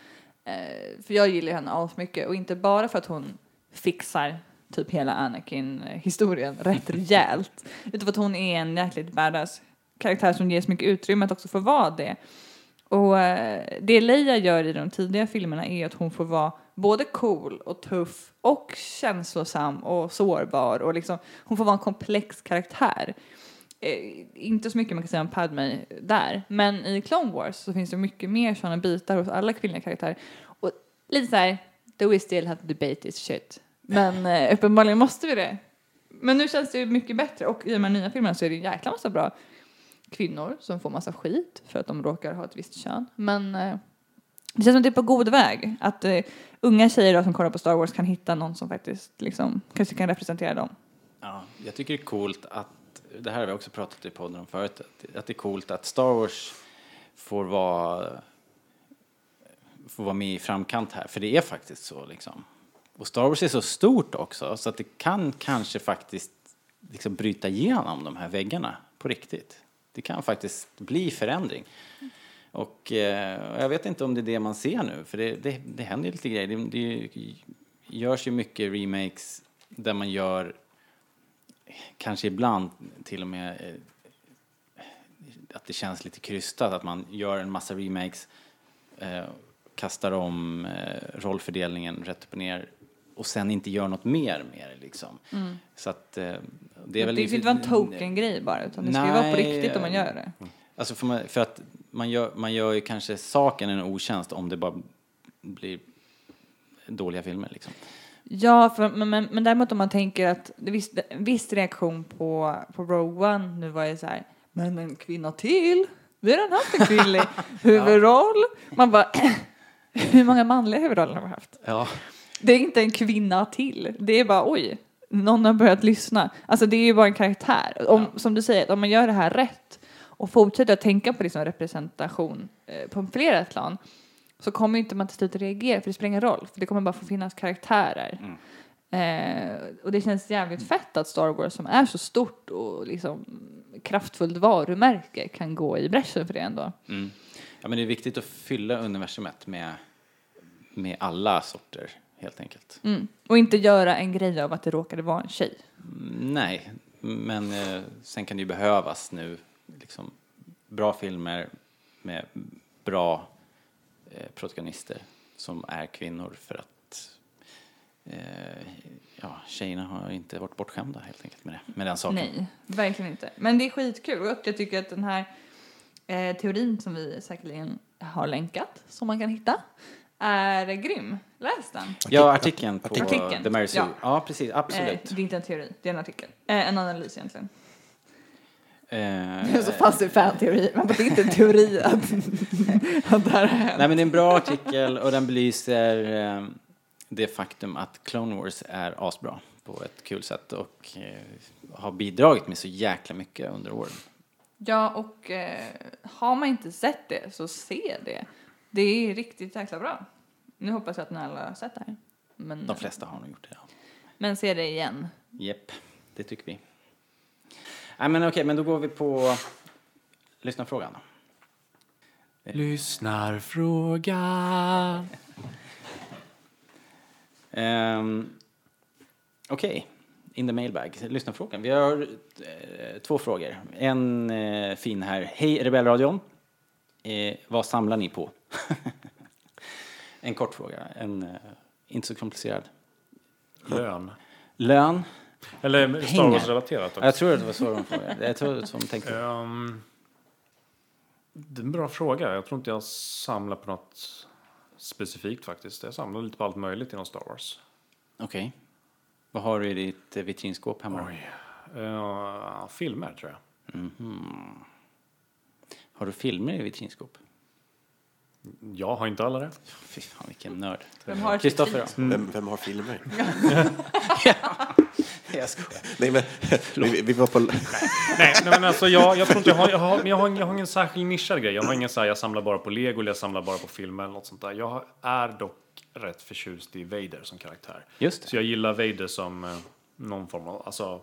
Eh, för jag gillar henne asmycket och inte bara för att hon fixar typ hela Anakin-historien rätt rejält. Utan för att hon är en jäkligt badass karaktär som ges mycket utrymme att också få vara det. Och eh, det Leia gör i de tidiga filmerna är att hon får vara både cool och tuff och känslosam och sårbar och liksom hon får vara en komplex karaktär. Eh, inte så mycket man kan säga om Padme där, men i Clone Wars så finns det mycket mer sådana bitar hos alla kvinnliga karaktärer. Och lite så här, do we still have to debate this shit? Men eh, uppenbarligen måste vi det. Men nu känns det ju mycket bättre och i de här nya filmerna så är det en jäkla massa bra kvinnor som får massa skit för att de råkar ha ett visst kön. Men eh, det känns som att det är på god väg. Att eh, unga tjejer då, som kollar på Star Wars kan hitta någon som faktiskt liksom, kanske kan representera dem. Ja, jag tycker det är coolt att, det här har vi också pratat i podden om förut, att, att det är coolt att Star Wars får vara, får vara med i framkant här, för det är faktiskt så liksom. Och Star Wars är så stort också, så att det kan kanske faktiskt liksom bryta igenom de här väggarna på riktigt. Det kan faktiskt bli förändring. Och eh, jag vet inte om det är det man ser nu, för det, det, det händer ju lite grejer. Det, det görs ju mycket remakes där man gör kanske ibland till och med eh, att det känns lite krystat att man gör en massa remakes, eh, kastar om eh, rollfördelningen rätt upp och ner och sen inte gör något mer med det liksom. Mm. Så att eh, det är väl det får inte vara en token-grej bara, utan det ska ju vara på riktigt om man gör det. Alltså för, man, för att man gör, man gör ju kanske saken en otjänst om det bara blir dåliga filmer liksom. Ja, för, men, men, men däremot om man tänker att viss, viss reaktion på, på Rogue One nu var ju så här, men en kvinna till? Vi har redan haft en kvinnlig huvudroll. Man bara, hur många manliga huvudroller har vi haft? Ja. Det är inte en kvinna till. Det är bara, oj, någon har börjat lyssna. Alltså det är ju bara en karaktär. Om, Som du säger, om man gör det här rätt och fortsätter att tänka på liksom representation eh, på flera plan så kommer inte man till slut reagera för det spelar ingen roll för det kommer bara få finnas karaktärer. Eh, och det känns jävligt fett att Star Wars som är så stort och liksom kraftfullt varumärke kan gå i bräschen för det ändå. Mm. Ja, men det är viktigt att fylla universumet med, med alla sorter, helt enkelt. Mm. Och inte göra en grej av att det råkade vara en tjej. Mm, Nej, men eh, sen kan det ju behövas nu liksom, bra filmer med bra eh, protagonister som är kvinnor för att eh, ja, tjejerna har inte varit bortskämda helt enkelt med, det, med den saken. Nej, verkligen inte. Men det är skitkul och jag tycker att den här eh, teorin som vi säkerligen har länkat, som man kan hitta, är grym. Läs den. Ja, artikeln på Artikeln. The Mary Sue. Ja. Ja. precis, absolut. Eh, det är inte en teori, det är en artikel. Eh, en analys egentligen. Eh, Det är så passiv fan-teori, men det är inte en teori att, att det här har hänt. Nej men det är en bra artikel och den belyser eh, det faktum att Clone Wars är asbra på ett kul sätt och eh, har bidragit med så jäkla mycket under åren. Ja, och eh, har man inte sett det så se det. Det är riktigt jäkla bra. Nu hoppas jag att ni alla har sett det här. Men, De flesta har nog gjort det. Ja. men se det igen. Jepp, det tycker vi. Nej men okej, men då går vi på lyssnarfrågan. då. Lyssnarfråga. Ehm, Okej, in the mailbag. Lyssnarfrågan. Vi har eh, två frågor. En eh, fin här. Hej Rebellradion. Eh, vad samlar ni på? en kort fråga. En eh, inte så komplicerad. Lön. Lön. Eller Star. Wars-relaterat också. Ja, Jag tror att det var så de frågade. Jag tror att de tänkte. Ehm, det är en bra fråga. Jag tror inte jag samlar på något specifikt faktiskt. Jag samlar lite på allt möjligt inom Star Wars. Okej. Vad har du i ditt eh, vitrinskåp hemma? Oj. Eh, filmer tror jag. Mhm. Har du filmer i vitrinskåp? Jag har inte alla det. Fy fan vilken nörd. Vem har Kristoffer då? Vem, vem har filmer? Jag skojar. Nej, men vi, vi var på... Nej, nej men alltså jag, jag tror inte jag har, jag har, jag har, jag har ingen särskild nischad grej. Jag har ingen så här, jag samlar bara på lego eller jag samlar bara på filmer eller något sånt där. Jag är dock rätt förtjust i Vader som karaktär. Just det. Så jag gillar Vader som eh, någon form av, alltså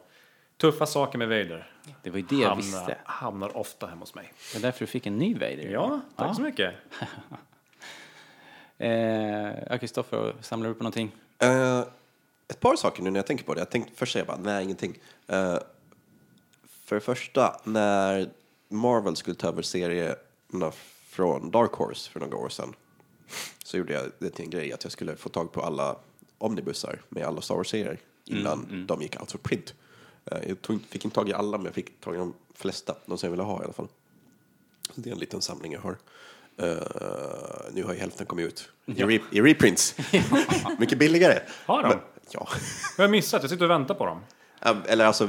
tuffa saker med Vader. Det var ju det jag hamnar, visste. hamnar ofta hemma hos mig. Det är därför du fick en ny Vader. Ja, tack så mycket. Eh, ja, Kristoffer, samlar du på någonting? Eh, ett par saker nu när jag tänker på det. Jag tänkte först säga bara, nej ingenting. Eh, för det första, när Marvel skulle ta över serierna från Dark Horse för några år sedan så gjorde jag det till en grej att jag skulle få tag på alla omnibusar med alla Star Wars-serier innan de gick out for print. Eh, jag tog, fick inte tag i alla, men jag fick tag i de flesta, de som jag ville ha i alla fall. Så det är en liten samling jag har. Eh, nu har ju hälften kommit ut i, re, i reprints. Mycket billigare. Har de? Men, ja. Jag har missat, jag sitter och väntar på dem. Eh, Eller alltså,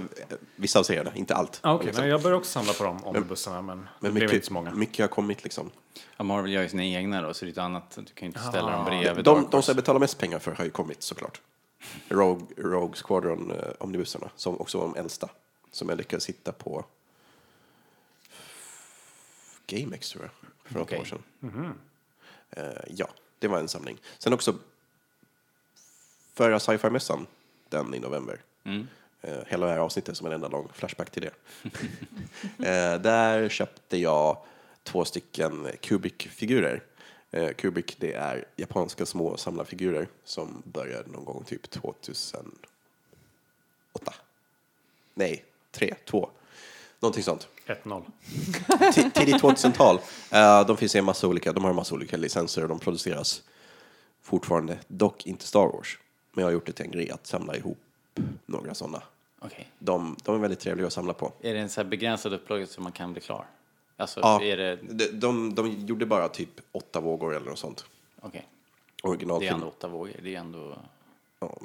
vissa av serierna, inte allt. Ah, Okej, Liksom. men jag börjar också samla på dem, omnibussarna, men, Men det blev mycket, inte så många. mycket har kommit liksom. Ja, Marvel gör ju sina egna då, så det är annat. Du kan ju inte ställa dem Ah. bredvid De, de Horse. som jag betalar mest pengar för har ju kommit såklart. Rogue, Rogue Squadron eh, som också var de äldsta. Som jag lyckades hitta på GameX tror jag, för något år sedan. Eh, ja, det var en samling. Sen också förra sci-fi-mässan, den i november. Mm. Eh, hela det här avsnittet som en enda lång flashback till det. eh, där köpte jag två stycken Kubik-figurer. Eh, Kubik, det är japanska små samlarfigurer som började någon gång typ 2008. Nej, 3, 2. Någonting sånt. 1-0. Ti- Tidigt 2000-tal. Eh, de finns i en massa olika, de har en massa olika licenser och de produceras fortfarande, dock inte Star Wars. Men jag har gjort det till en grej att samla ihop några sådana. Okej. De, de är väldigt trevliga att samla på. Är det en så här begränsad upplaga så man kan bli klar? Alltså, Ja, är det... de, de, de gjorde bara typ åtta vågor eller något sånt. Okej. Det är ändå åtta vågor. Det är ändå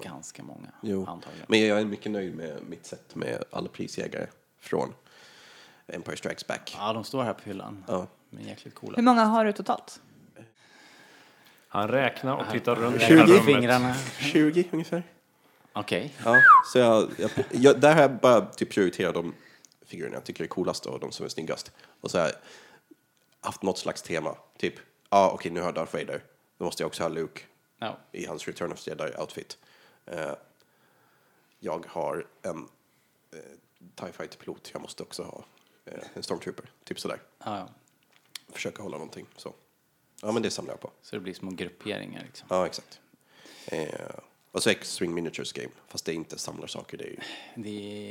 ganska många, Jo. antagligen. Men jag är mycket nöjd med mitt sätt med alla prisjägare från Empire Strikes Back. Ja, de står här på hyllan. Ja. De är jäkligt coola. Hur många har du totalt? Han räknar och tittar runt i 20 hela rummet. fingrarna. 20 ungefär. Okej. Ja, så jag, jag, jag, där har jag bara typ prioriterat de figurerna jag tycker är coolast och de som är snyggast. Och så har jag haft något slags tema. Typ, ja ah, okej nu har jag Darth Vader. Då måste jag också ha Luke Ja. i hans Return of the Jedi-outfit. Eh, jag har en eh, TIE Fighter-pilot. Jag måste också ha eh, en Stormtrooper. Typ sådär. Ja, ja. Försöka hålla någonting så. Ja, men det samlar jag på. Så det blir små grupperingar liksom. Ja, exakt. Eh, och så X-Wing Miniatures Game. Fast det är inte samlarsaker. Det är, ju, Det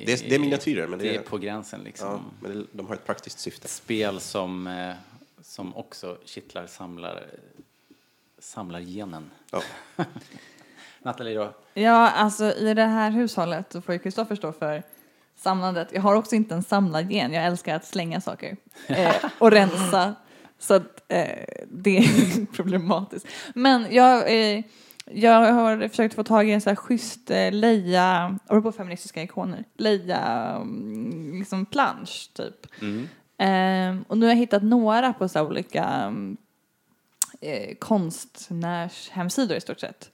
det är, det är miniatyrer, men det, det är på gränsen liksom. Ja, men det, de har ett praktiskt syfte. Spel som, eh, som också kittlar samlar, samlargenen. Ja. Nathalie då? Ja, alltså i det här hushållet så får ju Kristoffer stå för samlandet. Jag har också inte en samlargen. Jag älskar att slänga saker eh, och rensa. Så att eh, det är problematiskt. Men jag, eh, jag har försökt få tag i en så här schysst eh, leja, apropå feministiska ikoner, leja mm, liksom plansch typ. Eh, och nu har jag hittat några på så här olika mm, eh, konstnärshemsidor i stort sett.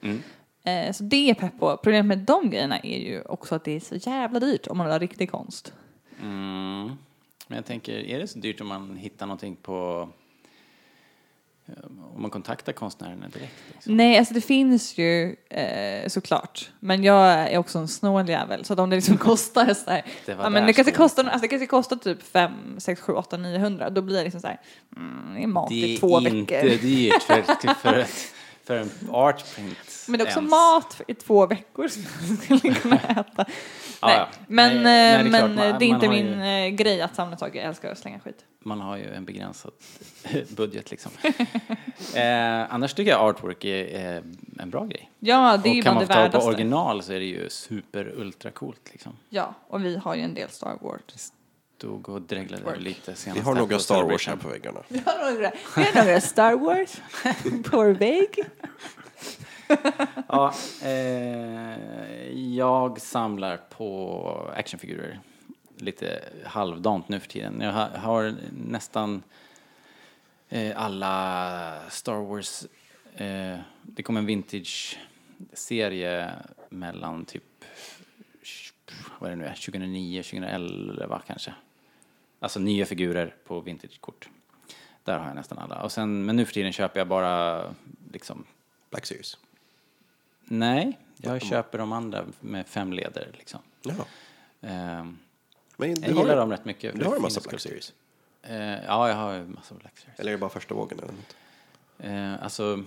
Eh, så det är pepp på. Problemet med de grejerna är ju också att det är så jävla dyrt om man vill ha riktig konst. Mm. Men jag tänker, är det så dyrt om man hittar någonting på... Om man kontaktar konstnärerna direkt? Liksom? Nej, alltså det finns ju eh, såklart. Men jag är också en snål jävel. Så att om det liksom kostar så här, Det ja, men det kanske kostar, alltså det kanske kostar typ 5, 6, 7, 8, 900. Då blir det liksom så här, mm, det är mat Det i är två inte veckor. dyrt för, för, för en artprint. Men det är också ens. mat i två veckor som man skulle kunna äta. Ja, nej, ja. men, Nej, eh, nej, det är men man- eh, det är inte min ju- eh, grej att samla saker. Jag älskar att slänga skit. Man har ju en begränsad budget liksom. eh, annars tycker jag artwork är eh, en bra grej. Ja, det är ju och kan man det få tag på värdaste. original så är det ju super ultra coolt liksom. Ja, och vi har ju en del Star Wars. Stod och dreglade Work. lite senast Vi har några Star Wars här på väggarna. Vi har några, vi har några Star Wars på vår vägg. Ja, eh, jag samlar på actionfigurer lite halvdant nu för tiden. Jag har, har nästan eh, alla Star Wars, eh, det kom en vintage-serie mellan typ, vad är det nu är, 2009, 2011 kanske. Alltså nya figurer på vintage-kort. Där har jag nästan alla. Och sen, men nu för tiden köper jag bara liksom... Black Series? Nej, jag köper de andra med fem leder liksom. Jaha. Ehm, Men jag gillar dem rätt mycket. Du har en massa Black. Series? Eh, ja, jag har ju massa Black Series. Eller är det bara första vågen? Eller något? Eh, alltså,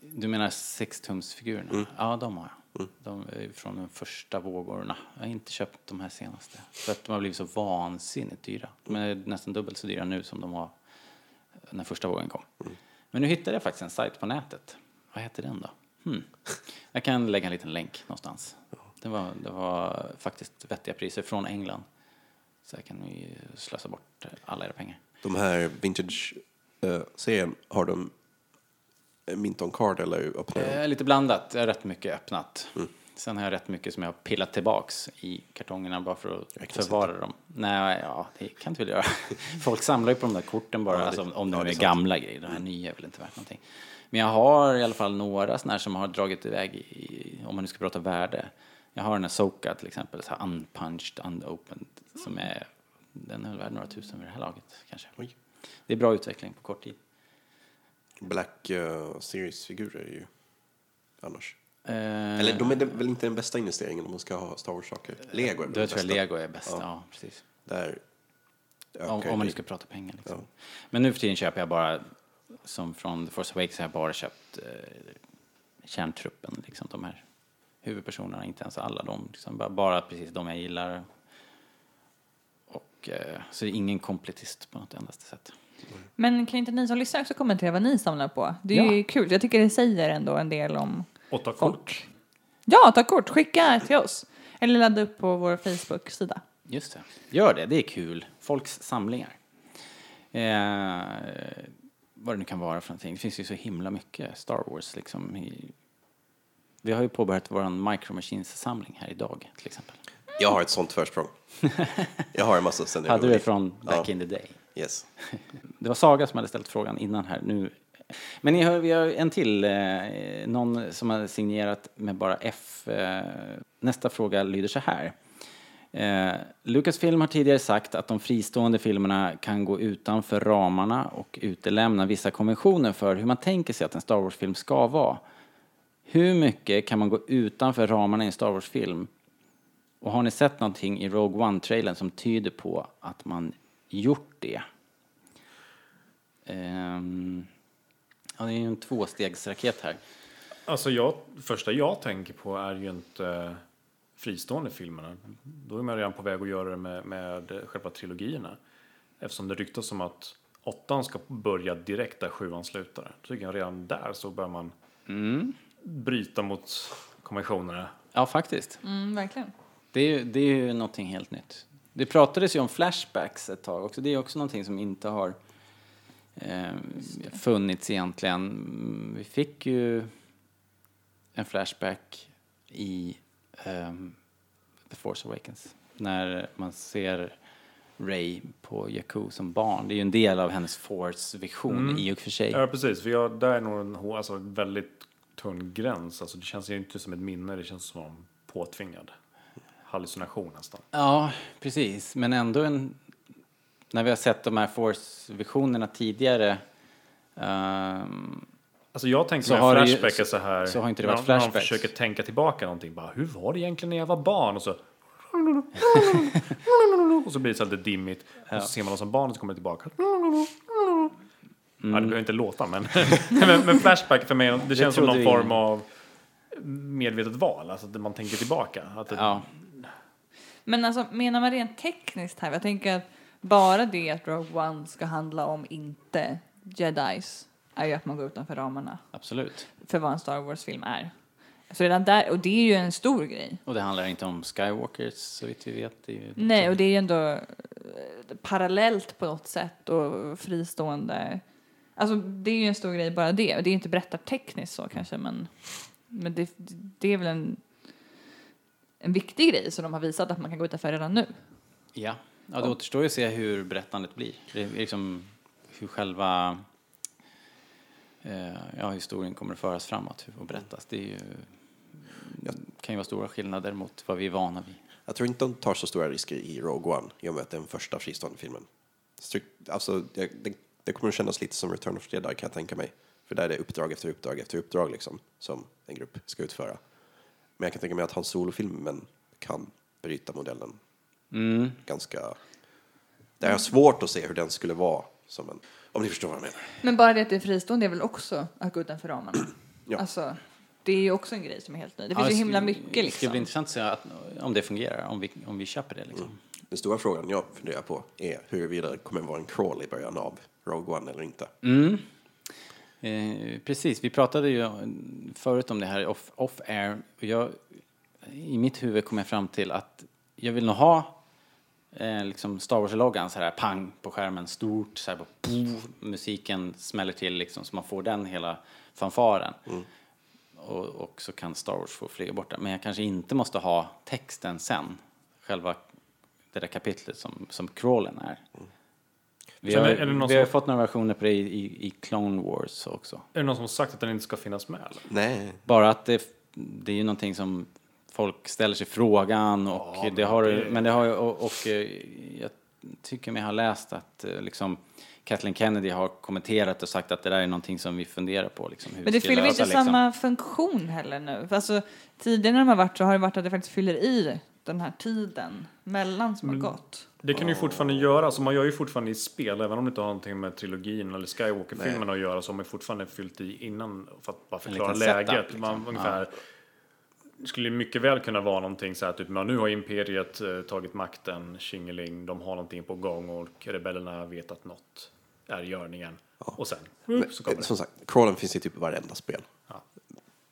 du menar sextumsfigurerna? Mm. Ja, de har jag. De är från de första vågorna. Jag har inte köpt de här senaste. För att de har blivit så vansinnigt dyra. De är nästan dubbelt så dyra nu som de var när första vågen kom. Men nu hittade jag faktiskt en sajt på nätet. Vad heter den då? Hmm. Jag kan lägga en liten länk någonstans. Det var, det var faktiskt vettiga priser från England. Så jag kan ju slösa bort alla era pengar. De här vintage-serien, har de eh, mint on card eller öppnar de? Eh, lite blandat. Har rätt mycket öppnat. Mm. Sen har jag rätt mycket som jag har pillat tillbaks i kartongerna bara för att förvara dem. Nej, ja, det kan inte väl göra. Folk samlar ju på de där korten bara, Ja, det- alltså, om de ja, det är, är sant. gamla grejer. De här nya är väl inte värt någonting. Men jag har i alla fall några sådana här som har dragit iväg, i, om man nu ska prata värde. Jag har den här Soka till exempel, så här unpunched, unopened, som är, den är väl värd några tusen vid det här laget kanske. Oj. Det är bra utveckling på kort tid. Black uh, Series-figurer är ju annars. Eh, Eller de är det- väl inte den bästa investeringen om man ska ha Star Wars-saker? Lego är Då den tror jag. Lego är bäst, ja, precis. Där Om, om man nu ska prata pengar liksom. Ja. Men nu för tiden köper jag bara, som från The Force Awakens har jag bara köpt eh, kärntruppen, liksom de här huvudpersonerna, inte ens alla de, liksom, bara, bara precis de jag gillar. Och eh, så det är ingen kompletist på något endaste sätt. Men kan inte ni som lyssnar också kommentera vad ni samlar på? Det är Ja. ju kul. Jag tycker det säger ändå en del om Åtta folk. kort. Ja, ta kort. Skicka till oss. Eller ladda upp på vår Facebook-sida. Just det, gör det, det är kul. Folks samlingar. Eh, vad det nu kan vara för någonting. Det finns ju så himla mycket Star Wars liksom. I, vi har ju påbörjat vår Micro Machines-samling här idag till exempel. Jag har ett sånt försprång. Jag har en massa sen Hade du det från back Ja. in the day? Yes. Det var Saga som hade ställt frågan innan här. Nu. Men ni hör, vi har en till, eh, någon som har signerat med bara F. Eh, nästa fråga lyder så här. Eh, Lucasfilm har tidigare sagt att de fristående filmerna kan gå utanför ramarna och utelämna vissa konventioner för hur man tänker sig att en Star Wars-film ska vara. Hur mycket kan man gå utanför ramarna i en Star Wars-film? Och har ni sett någonting i Rogue One-trailern som tyder på att man gjort det? Ehm, ja, det är ju en tvåstegsraket här. Alltså jag, första jag tänker på är ju inte fristående filmerna. Då är man redan på väg att göra det med, med själva trilogierna. Eftersom det ryktas om att åttan ska börja direkt där sjuan slutar. Då tycker jag redan där så börjar man bryta mot konventionerna. Ja, faktiskt. Mm, verkligen. Det är, det är ju någonting helt nytt. Det pratades ju om flashbacks ett tag också. Det är också någonting som inte har eh, funnits egentligen. Vi fick ju en flashback i ehm, The Force Awakens. När man ser Ray på Jakku som barn. Det är ju en del av hennes Force-vision Mm. i och för sig. Ja, precis. För jag, där är nog en alltså, väldigt tunn gräns. Alltså, det känns ju inte som ett minne, det känns som påtvingad hallucination nästan. Ja, precis. Men ändå en... När vi har sett de här Force-visionerna tidigare ehm, Alltså jag tänker Så det ju- flashback är så här. så har inte det varit flashbacks. försöker tänka tillbaka någonting. Bara, hur var det egentligen när jag var barn? Och så, och så blir det så lite dimmigt. Och så ser man dem som barn och så kommer det tillbaka. Ja, det behöver inte låta men, men, men flashback för mig, det känns som någon form av medvetet val. Alltså att man tänker tillbaka. Att det, Ja, Men alltså, menar man rent tekniskt här? Jag tänker att bara det att Rogue One ska handla om inte Jedis är ju att man går utanför ramarna absolut. för vad en Star Wars-film är. Så redan där, och det är ju en stor grej. Och det handlar inte om Skywalkers så vitt vi vet. Nej, och det är ju ändå eh, parallellt på något sätt och fristående. Alltså det är ju en stor grej bara det. Och det är ju inte berättartekniskt så kanske, men, men det, det är väl en, en viktig grej som de har visat att man kan gå utanför redan nu. Ja. ja, det återstår ju att se hur berättandet blir. Det är liksom hur själva eh, ja, historien kommer att föras framåt och berättas. Det är ju, kan ju vara stora skillnader mot vad vi är vana vid. Jag tror inte de tar så stora risker i Rogue One i och med att det är den första fristående filmen. Alltså, det, det, det kommer att kännas lite som Return of the Jedi kan jag tänka mig. För där är det uppdrag efter uppdrag efter uppdrag liksom, som en grupp ska utföra. Men jag kan tänka mig att hans solofilmen kan bryta modellen Mm. ganska... Det är svårt att se hur den skulle vara som en... Om ni förstår vad jag menar. Men bara det att det är fristående är väl också att gå utanför ramarna? Ja. Alltså, det är ju också en grej som är helt ny. Det finns Ja, ju himla mycket Det ska liksom. bli intressant att se att, om det fungerar, om vi, om vi köper det liksom. Den stora frågan jag funderar på är huruvida det kommer vara en crawl i början av Rogue One eller inte. Mm. Eh, precis, vi pratade ju förut om det här off, off air. Och jag, I mitt huvud kom jag fram till att jag vill nog ha eh, liksom Star Wars-loggan så här pang på skärmen, stort, så här bara, pff, musiken smäller till liksom så man får den hela fanfaren. Och, och så kan Star Wars få flyga borta. Men jag kanske inte måste ha texten sen, själva det där kapitlet som, som crawlen är. Vi Sen har, är det någon vi har som- fått några versioner på det i, i, i Clone Wars också. Är det någon som har sagt att den inte ska finnas med? Eller? Nej. Bara att det, det är ju någonting som folk ställer sig frågan och Ja, det har det- men det har ju- och, och eh, jag tycker mig ha läst att eh, liksom Kathleen Kennedy har kommenterat och sagt att det där är någonting som vi funderar på liksom, hur Men det fyller lösa, inte liksom. samma funktion heller nu? Alltså, tidigare när de har varit så har det varit att det faktiskt fyller i den här tiden mellan som har gått. Det kan du ju fortfarande göra, så man gör ju fortfarande i spel, även om det inte har någonting med trilogin eller Skywalker-filmen att göra, så har man fortfarande fyllt i innan för att bara förklara liten setup, läget. liksom. Man, ungefär, Det skulle ju mycket väl kunna vara någonting så här, typ, men nu har imperiet eh, tagit makten, Tjingeling, de har någonting på gång och rebellerna vet att något är i görningen. Och sen, Men, så kommer eh, det. som sagt, crawlen finns i typ varenda spel.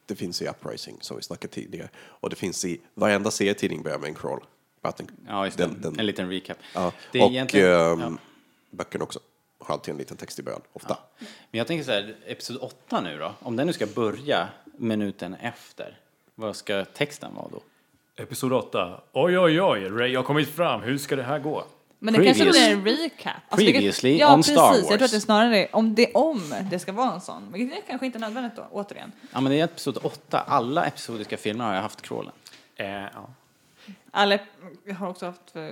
Ja. Det finns i Uprising, som vi snackade tidigare. Och det finns i varenda serietidning börjar med en crawl. Bara att Den, Ja, just det. En liten recap. Ja. Det är och egentligen- ehm, ja. böckerna också. Har alltid en liten text i början, ofta. Men jag tänker så här, episod 8 nu då, om den nu ska börja minuten efter, vad ska texten vara då? Episod 8. Oj, oj, oj, Ray har kommit fram. Hur ska det här gå? Men det kanske Previous- blir en recap. Alltså, det Previously ja, on precis. Star Jag tror att det är Wars. snarare är om det, om det ska vara en sån. Vilket är kanske inte nödvändigt då, återigen. Ja, men det är episod 8. Alla episodiska filmer har jag haft crawlen. Eh, ja. Alla, jag har också haft eh,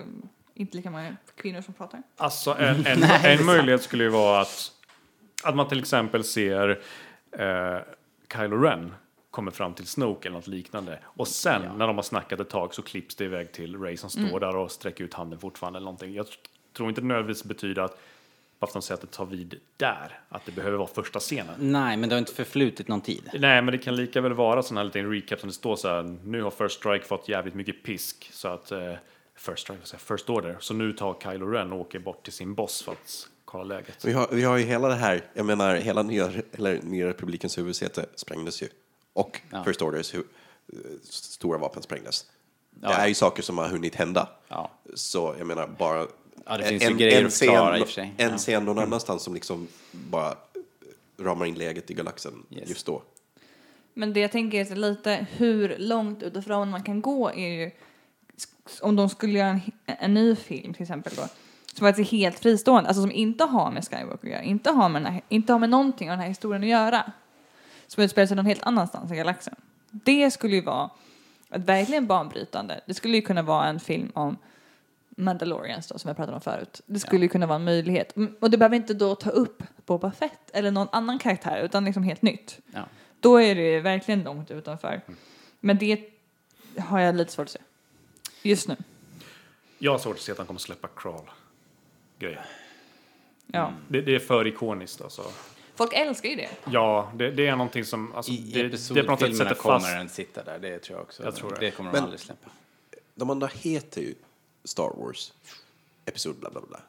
inte lika många kvinnor som pratar. Alltså en, en, Nej, det är en möjlighet skulle ju vara att, att man till exempel ser eh, Kylo Ren kommer fram till Snoke eller något liknande. Och sen när de har snackat ett tag så klipps det iväg till Ray som står Mm. där och sträcker ut handen fortfarande eller någonting. Jag tror inte det nödvändigtvis betyder att bara för att de säger att det tar vid där, att det behöver vara första scenen. Nej, men det har inte förflutit någon tid. Nej, men det kan lika väl vara sån här liten recap som det står så här. Nu har First Strike fått jävligt mycket pisk så att eh, First Strike, jag, First Order. Så nu tar Kylo Ren och åker bort till sin boss för att kolla läget. Vi har, vi har ju hela det här, jag menar hela nya, eller nya republikens huvudsäte sprängdes ju. Och Ja. First Orders hu, eh, stora vapen sprängdes. Ja. Det är ju saker som har hunnit hända. Ja. Så jag menar bara Ja, det finns ju grejer att förklara i och för sig. En Ja. scen någon annanstans som liksom bara ramar in läget i galaxen Yes. just då. Men det jag tänker är lite hur långt utifrån man kan gå är ju om de skulle göra en, en ny film till exempel då som faktiskt är helt fristående, alltså som inte har med Skywalker att göra, inte har med, här, inte har med någonting av den här historien att göra. Som utspelar sig någon helt annanstans i galaxen. Det skulle ju vara ett verkligen banbrytande. Det skulle ju kunna vara en film om Mandalorians då, som jag pratade om förut. Det skulle ju kunna vara en möjlighet. Mm, Och det behöver inte då ta upp Boba Fett eller någon annan karaktär utan liksom helt nytt. Ja. Då är det ju verkligen långt utanför. Men det har jag lite svårt att se. Just nu. Jag har svårt att se att han kommer släppa crawl grejer. Ja. Det, det är för ikoniskt alltså. Folk älskar ju det. Ja, det, det är någonting som... Alltså, I det, det på något sätt episodfilmerna sätter kommer fast. den sitta där, det tror jag också. Jag tror det. det kommer de Men- aldrig släppa. De andra heter ju Star Wars, Episod bla bla bla.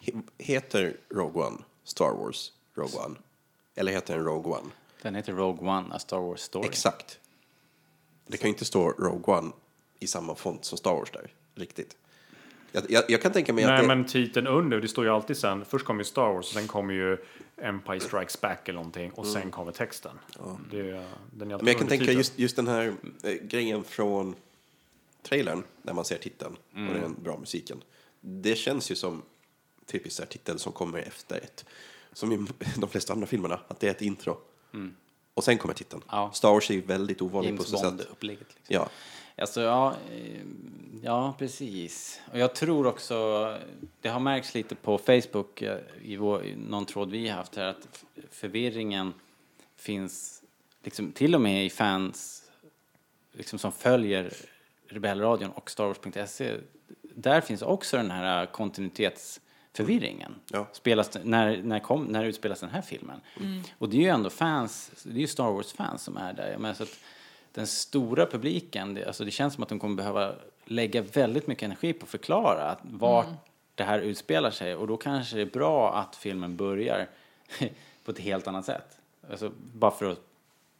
He- Heter Rogue One Star Wars Rogue One? Eller heter den Rogue One? Den heter Rogue One, A Star Wars Story. Exakt. Det kan ju inte stå Rogue One i samma font som Star Wars där, riktigt. Jag, jag, jag kan tänka mig att Nej, det... men titeln under, det står ju alltid sen. Först kommer ju Star Wars, och sen kommer ju Empire Strikes Back eller någonting. Och sen kommer texten. Det, är- den är Men jag kan tänka just, just den här eh, grejen från trailern, när man ser titeln och Mm. den bra musiken. Det känns ju som typisk så här titel som kommer efter ett, som i de flesta andra filmerna, att det är ett intro. Och sen kommer titeln. Star Wars är ju väldigt ovanligt James på så sätt. Liksom. Ja. Alltså, ja, eh, ja, precis. Och jag tror också, det har märkts lite på Facebook eh, i, vår, i någon tråd vi har haft här, att förvirringen finns liksom, till och med i fans liksom, som följer Rebellradion och Star Wars.se. Där finns också den här kontinuitetsförvirringen. Spelas, det- när, när, kom, när utspelas den här filmen? Mm. Och det är ju ändå fans, det är ju Star Wars-fans som är där. Menar, så att den stora publiken, det, alltså det känns som att de kommer behöva lägga väldigt mycket energi på att förklara att vart Mm. det här utspelar sig. Och då kanske det är bra att filmen börjar på ett helt annat sätt. Alltså, bara för att,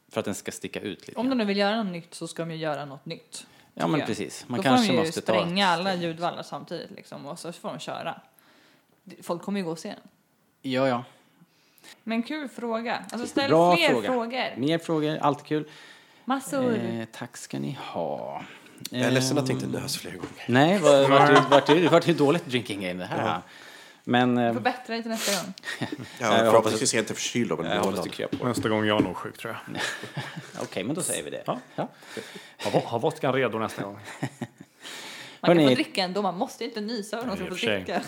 för att den ska sticka ut lite. Om de nu vill göra något nytt så ska de ju göra något nytt. Ja, men jag. precis. Man Då kanske får de ju måste ta spränga ett alla ljudvallar samtidigt liksom och så får de köra. Folk kommer ju gå och se den. Ja, ja. Men kul fråga. Alltså ställ Bra fler fråga. frågor. Mer frågor, alltid kul. Massor. Eh, tack ska ni ha. Jag är ledsen att Ehm, inte nös flera gånger. Nej, vart var, det- det- vart det ett dåligt drinking game det här? Ja. Men... eh, Får bättra dig till nästa gång. Ja, jag hoppas förhoppningsvis är jag inte förkyld av en månad. Nästa gång jag är nog sjuk tror jag. Okej, men då säger vi det. Ja. Ja. Ha, vo- ha vodkan redo nästa gång. Man kan Hörrni- få dricka ändå, man måste inte nysa för någon som får dricka.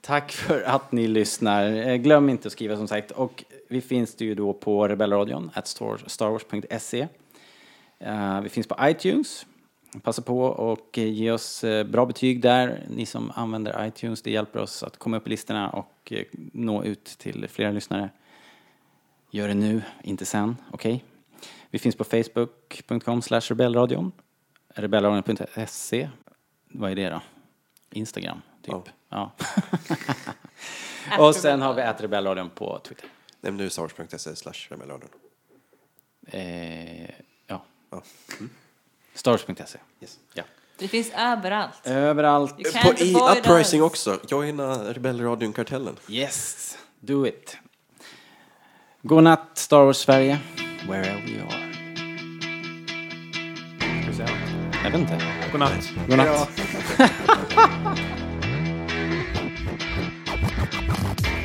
Tack för att ni lyssnar. Eh, glöm inte att skriva som sagt. Och vi finns det ju då på rebellradion, at starwars.se. Eh, vi finns på iTunes. Passa på och ge oss eh, bra betyg där, ni som använder iTunes. Det hjälper oss att komma upp i listorna och nå ut till flera lyssnare. Gör det nu, inte sen, okej? Vi finns på facebook.com slash rebellradion. Rebellradion.se. Vad är det då? Instagram, typ. Ja. och sen har vi rebellradion på Twitter. Nämn nu starwars.se slash rebellradion. Eh, ja. Ja. Mm. Stars.se. Yes. Ja. Det finns överallt. Överallt. På i Uprising också. Joina Rebellradion-kartellen. Yes, do it. God natt Star Wars Sverige, wherever you are. Ska vi säga något? Jag vet inte. God natt. God natt. Thank you.